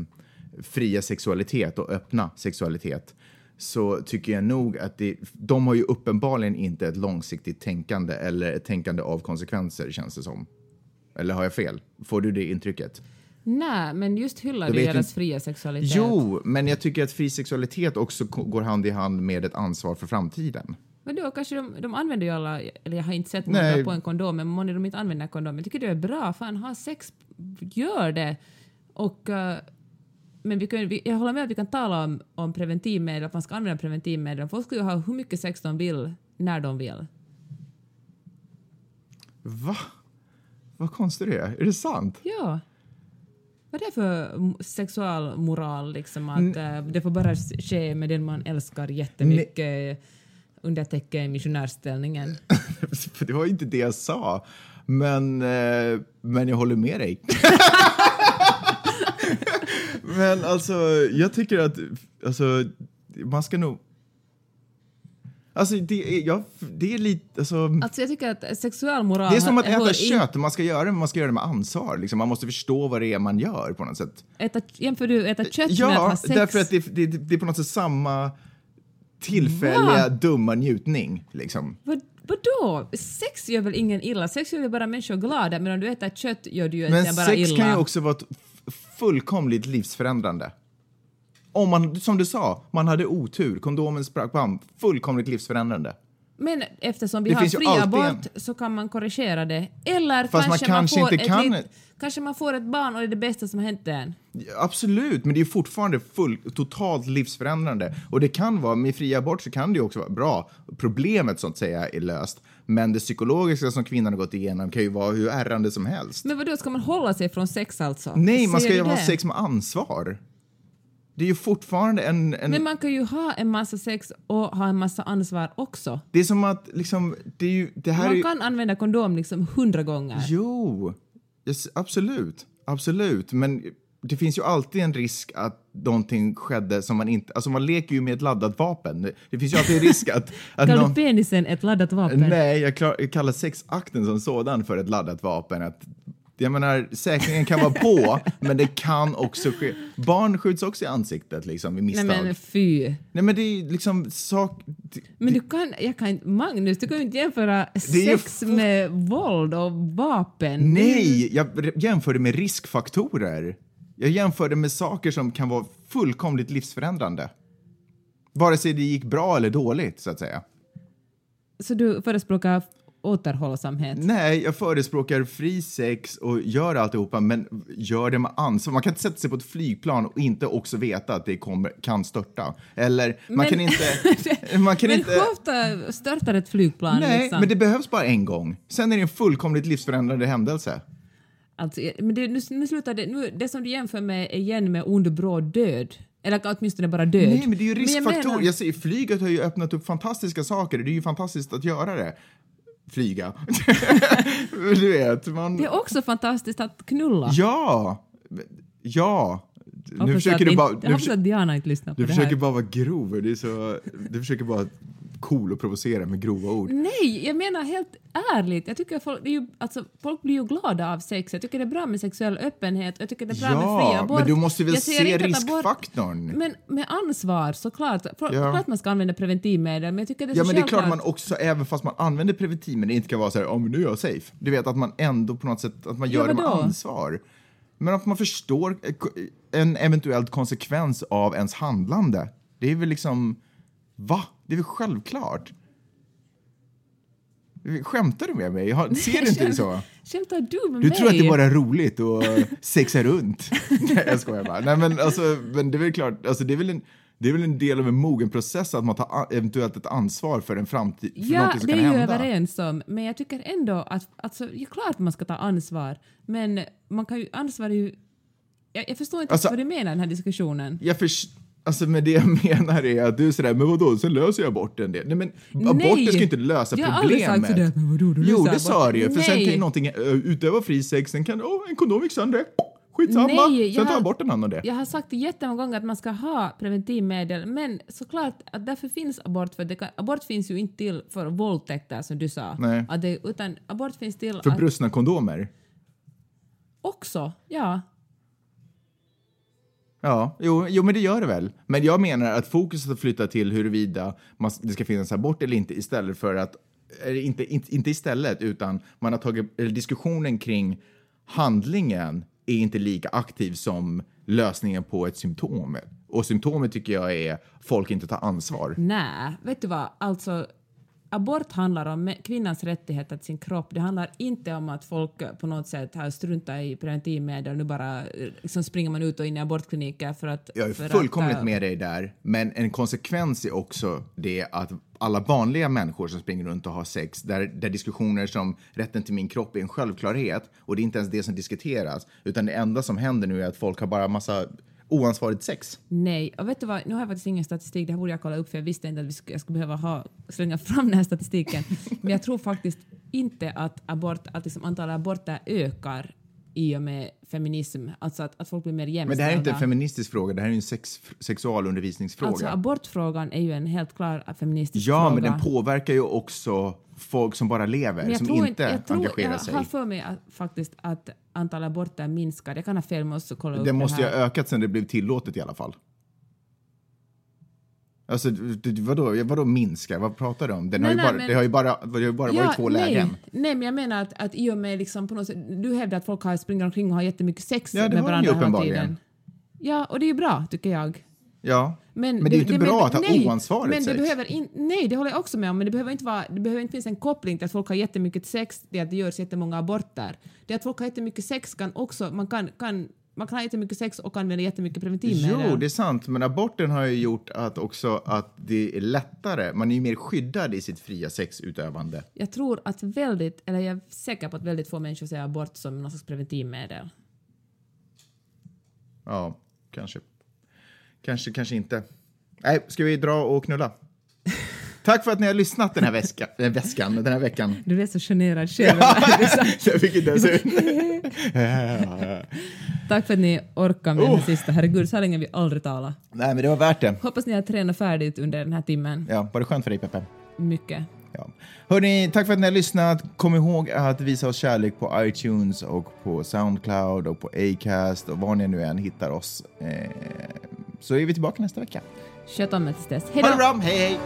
fria sexualitet och öppna sexualitet så tycker jag nog att det, de har ju uppenbarligen inte ett långsiktigt tänkande eller ett tänkande av konsekvenser känns det som. Eller har jag fel? Får du det intrycket? Nej, men just hyllar du deras fria sexualitet. Jo, men jag tycker att fri sexualitet också går hand i hand med ett ansvar för framtiden. Vadå, kanske de, de använder ju alla, eller jag har inte sett Nej. många på en kondom, men många de inte använder kondom. Jag tycker det är bra, fan ha sex, gör det. Och, eh, men vi kan, vi, jag håller med att vi kan tala om, om preventivmedel, att man ska använda preventivmedel. Folk ska ju ha hur mycket sex de vill, när de vill. Va? Vad konstigt det är. Är det sant? Ja. Vad är det för sexualmoral, liksom att eh, det får bara ske med den man älskar jättemycket under täcke i missionärställningen? Det var inte det jag sa. Men, eh, men jag håller med dig. men alltså, jag tycker att alltså, man ska nog... Alltså, det är, jag, det är lite... Alltså, Alltså jag tycker att sexualmoral... det är som att äta kött. Man ska göra det, men man ska göra det med ansvar. Liksom. Man måste förstå vad det är man gör på något sätt. Äta, jämför du äta kött med att Ja, ha sex? därför att det, det, det är på något sätt samma tillfälliga dumma njutning. Liksom. Vad, vadå? Sex gör väl ingen illa? Sex gör väl bara människor glada, men om du äter kött gör du ju Men inte bara sex illa. kan ju också vara fullkomligt livsförändrande. Om man, som du sa, man hade otur, kondomen sprack, bam, fullkomligt livsförändrande. Men eftersom vi Det har fri abort så kan man korrigera det. Eller Fast man kanske kanske får inte ett kan- lit- Kanske man får ett barn och det är det bästa som hänt en. Ja, Absolut, men det är fortfarande full, totalt livsförändrande. Och det kan vara, med fri abort så kan det också vara bra. Problemet så att säga är löst. Men det psykologiska som kvinnan har gått igenom kan ju vara hur ärrande som helst. Men vadå, ska man hålla sig från sex alltså? Nej, man ska ju ha sex med ansvar. Det är ju fortfarande en... en Men man kan ju ha en massa sex och ha en massa ansvar också. Det är som att liksom, det är ju... Det här är Man ju, kan använda kondom liksom hundra gånger. Jo, yes, absolut. Absolut. Men det finns ju alltid en risk att någonting skedde som man inte... Alltså man leker ju med ett laddat vapen. Det- Det finns ju alltid en risk att... att Kallar någon, du penisen ett laddat vapen? nej, jag, klar, jag kallar sexakten som sådan för ett laddat vapen. Att, jag menar, säkringen kan vara på, men det kan också ske. Barn skjuts också i ansiktet liksom, vid misstag. Nej men fy. Nej, men det är liksom sak... det- Men du kan, jag kan inte, Magnus, du kan ju inte jämföra ju sex med våld och vapen. Nej, jag jämförde med riskfaktorer. Jag jämförde med saker som kan vara fullkomligt livsförändrande. Vare sig det gick bra eller dåligt, så att säga. Så du förespråkar återhållsamhet? Nej, jag förespråkar fri sex och gör alltihopa, men gör det med ansvar. Man kan inte sätta sig på ett flygplan och inte också veta att det kommer, kan störta. Eller man Men- kan inte... Man kan men inte hur ofta störtar ett flygplan? nej, liksom? men det behövs bara en gång. Sen är det en fullkomligt livsförändrande händelse. Alltså, men det, nu, nu slutar det, nu, det som du jämför med igen med ond bråd död. Eller åtminstone bara död. Nej, men det är ju jag riskfaktor. menar- Jag säger, flyget har ju öppnat upp fantastiska saker. Det är ju fantastiskt att göra det. Flyga. du vet, man... Det är också fantastiskt att knulla. Ja! Ja! Nu försöker att du inte- bara... Jag hoppas försöker, att Diana inte lyssnar på du det försöker här. bara vara grov. Det är så, du försöker bara cool och provocera med grova ord. Nej, jag menar helt ärligt. Jag tycker folk, det är ju, alltså, folk blir ju glada av sex. Jag tycker det är bra med sexuell öppenhet. Jag tycker det är bra med fri Ja, abort. men du måste väl Jag se riskfaktorn? Men med ansvar såklart. För, Ja. Klart man ska använda preventivmedel men jag tycker det är Ja, så men det är klart man också, även fast man använder preventivmedel, inte kan vara så här, ja men nu är jag safe. Du vet att man ändå på något sätt, att man gör det med ansvar. Men att man förstår eh, en eventuellt konsekvens av ens handlande. Det är väl liksom, va? Det är väl självklart. Skämtar du med mig? Har- Ser du inte det så? Skämtar du med Du mig? tror att det bara är roligt att sexa runt? Nej, jag skojar bara. Nej, men, alltså, men det är väl klart, alltså, det, är väl en, det är väl en del av en mogen process att man tar eventuellt ett ansvar för en framtid, för Ja, som det är kan ju överens om. Men jag tycker ändå att, alltså, det är klart man ska ta ansvar. Men man kan ju, ansvar är ju... Jag, jag förstår inte Alltså- vad du menar i den här diskussionen. Jag förs- alltså, men det jag menar är att du är sådär, men vadå, sen löser jag aborten det. Nej, men aborten ska inte lösa Jag har aldrig problemet. sagt sådär, men vadå, du jo, det sa du ju. För sen Nej. kan ju någonting, uh, utöva fri sex, sen kan, oh, en kondom gick sönder. Skitsamma, Nej, jag sen tar har- aborten hand om det. Jag har sagt jättemånga gånger att man ska ha preventivmedel, men såklart att därför finns abort, för kan, abort finns ju inte till för våldtäkter som du sa. Nej. Att det, utan abort finns till För att, brustna kondomer. också, ja. Ja, jo, jo, men det gör det väl. Men jag menar att fokuset har flyttat till huruvida man, det ska finnas abort eller inte istället för att, eller inte, inte, inte istället, utan man har tagit, eller diskussionen kring handlingen är inte lika aktiv som lösningen på ett symptom. Och symptomet tycker jag är folk inte tar ansvar. Nej, vet du vad, alltså abort handlar om kvinnans rättigheter till sin kropp. Det handlar inte om att folk på något sätt har struntat i preventivmedel och nu bara liksom springer man ut och in i abortkliniker för att... Jag är fullkomligt att, med dig där, men en konsekvens är också det att alla vanliga människor som springer runt och har sex, där, där diskussioner som rätten till min kropp är en självklarhet och det är inte ens det som diskuteras, utan det enda som händer nu är att folk har bara massa oansvarigt sex. Nej, och vet du vad, nu har jag faktiskt ingen statistik, det här borde jag kolla upp för jag visste inte att vi skulle, jag skulle behöva ha, slänga fram den här statistiken. Men jag tror faktiskt inte att, abort, att liksom antalet aborter ökar i och med feminism, alltså att, att folk blir mer jämställda. Men det här är inte en feministisk fråga, det här är en sex, sexualundervisningsfråga. Alltså abortfrågan är ju en helt klar feministisk ja, fråga. men den påverkar ju också folk som bara lever, jag som tror inte jag tror, engagerar jag sig. har för mig att, faktiskt att antalet aborter minskar. Jag kan ha fel, måste kolla upp Det måste ju ha ökat sen det blev tillåtet i alla fall. Alltså, vadå, vadå minska? Vad pratar du om? Den har Nej, ju nej, bara, men- det har ju bara, det har bara varit två nej, lägen. Nej, men jag menar att, att i och med liksom på något sätt, du hävdar att folk har springer omkring och har jättemycket sex Ja, det med har varandra hela tiden. Ja, och det är ju bra tycker jag. Ja, Men, men det är ju inte bra att ha nej, oansvarigt men det sex. behöver in, Nej, det håller jag också med om, men det behöver inte vara, det behöver inte finnas en koppling till att folk har jättemycket sex, det att det görs jättemånga aborter. Det att folk har jättemycket sex kan också, man kan, kan man kan ha jättemycket sex och använda jättemycket preventivmedel. Jo, det är sant, men aborten har ju gjort att också att det är lättare, man är ju mer skyddad i sitt fria sexutövande. Jag tror att väldigt, eller jag är säker på att väldigt få människor ser abort som någon slags preventivmedel. Ja, kanske. Kanske, kanske inte. Nej, ska vi dra och knulla? Tack för att ni har lyssnat den här väskan, den här väskan, den här veckan. Du är så generad själv. Jag fick inte ens ut. Tack för att ni orkar med den sista. Herregud, så här länge vi aldrig talat. Nej, men det var värt det. Hoppas ni har tränat färdigt under den här timmen. Ja, var det skönt för dig, Peppe? Mycket. Ja. Hörrni, tack för att ni har lyssnat. Kom ihåg att visa oss kärlek på iTunes och på Soundcloud och på Acast och var ni nu än hittar oss. Eh, så är vi tillbaka nästa vecka. Sköt om er tills dess. Hej Ha då! det bra, hej hej!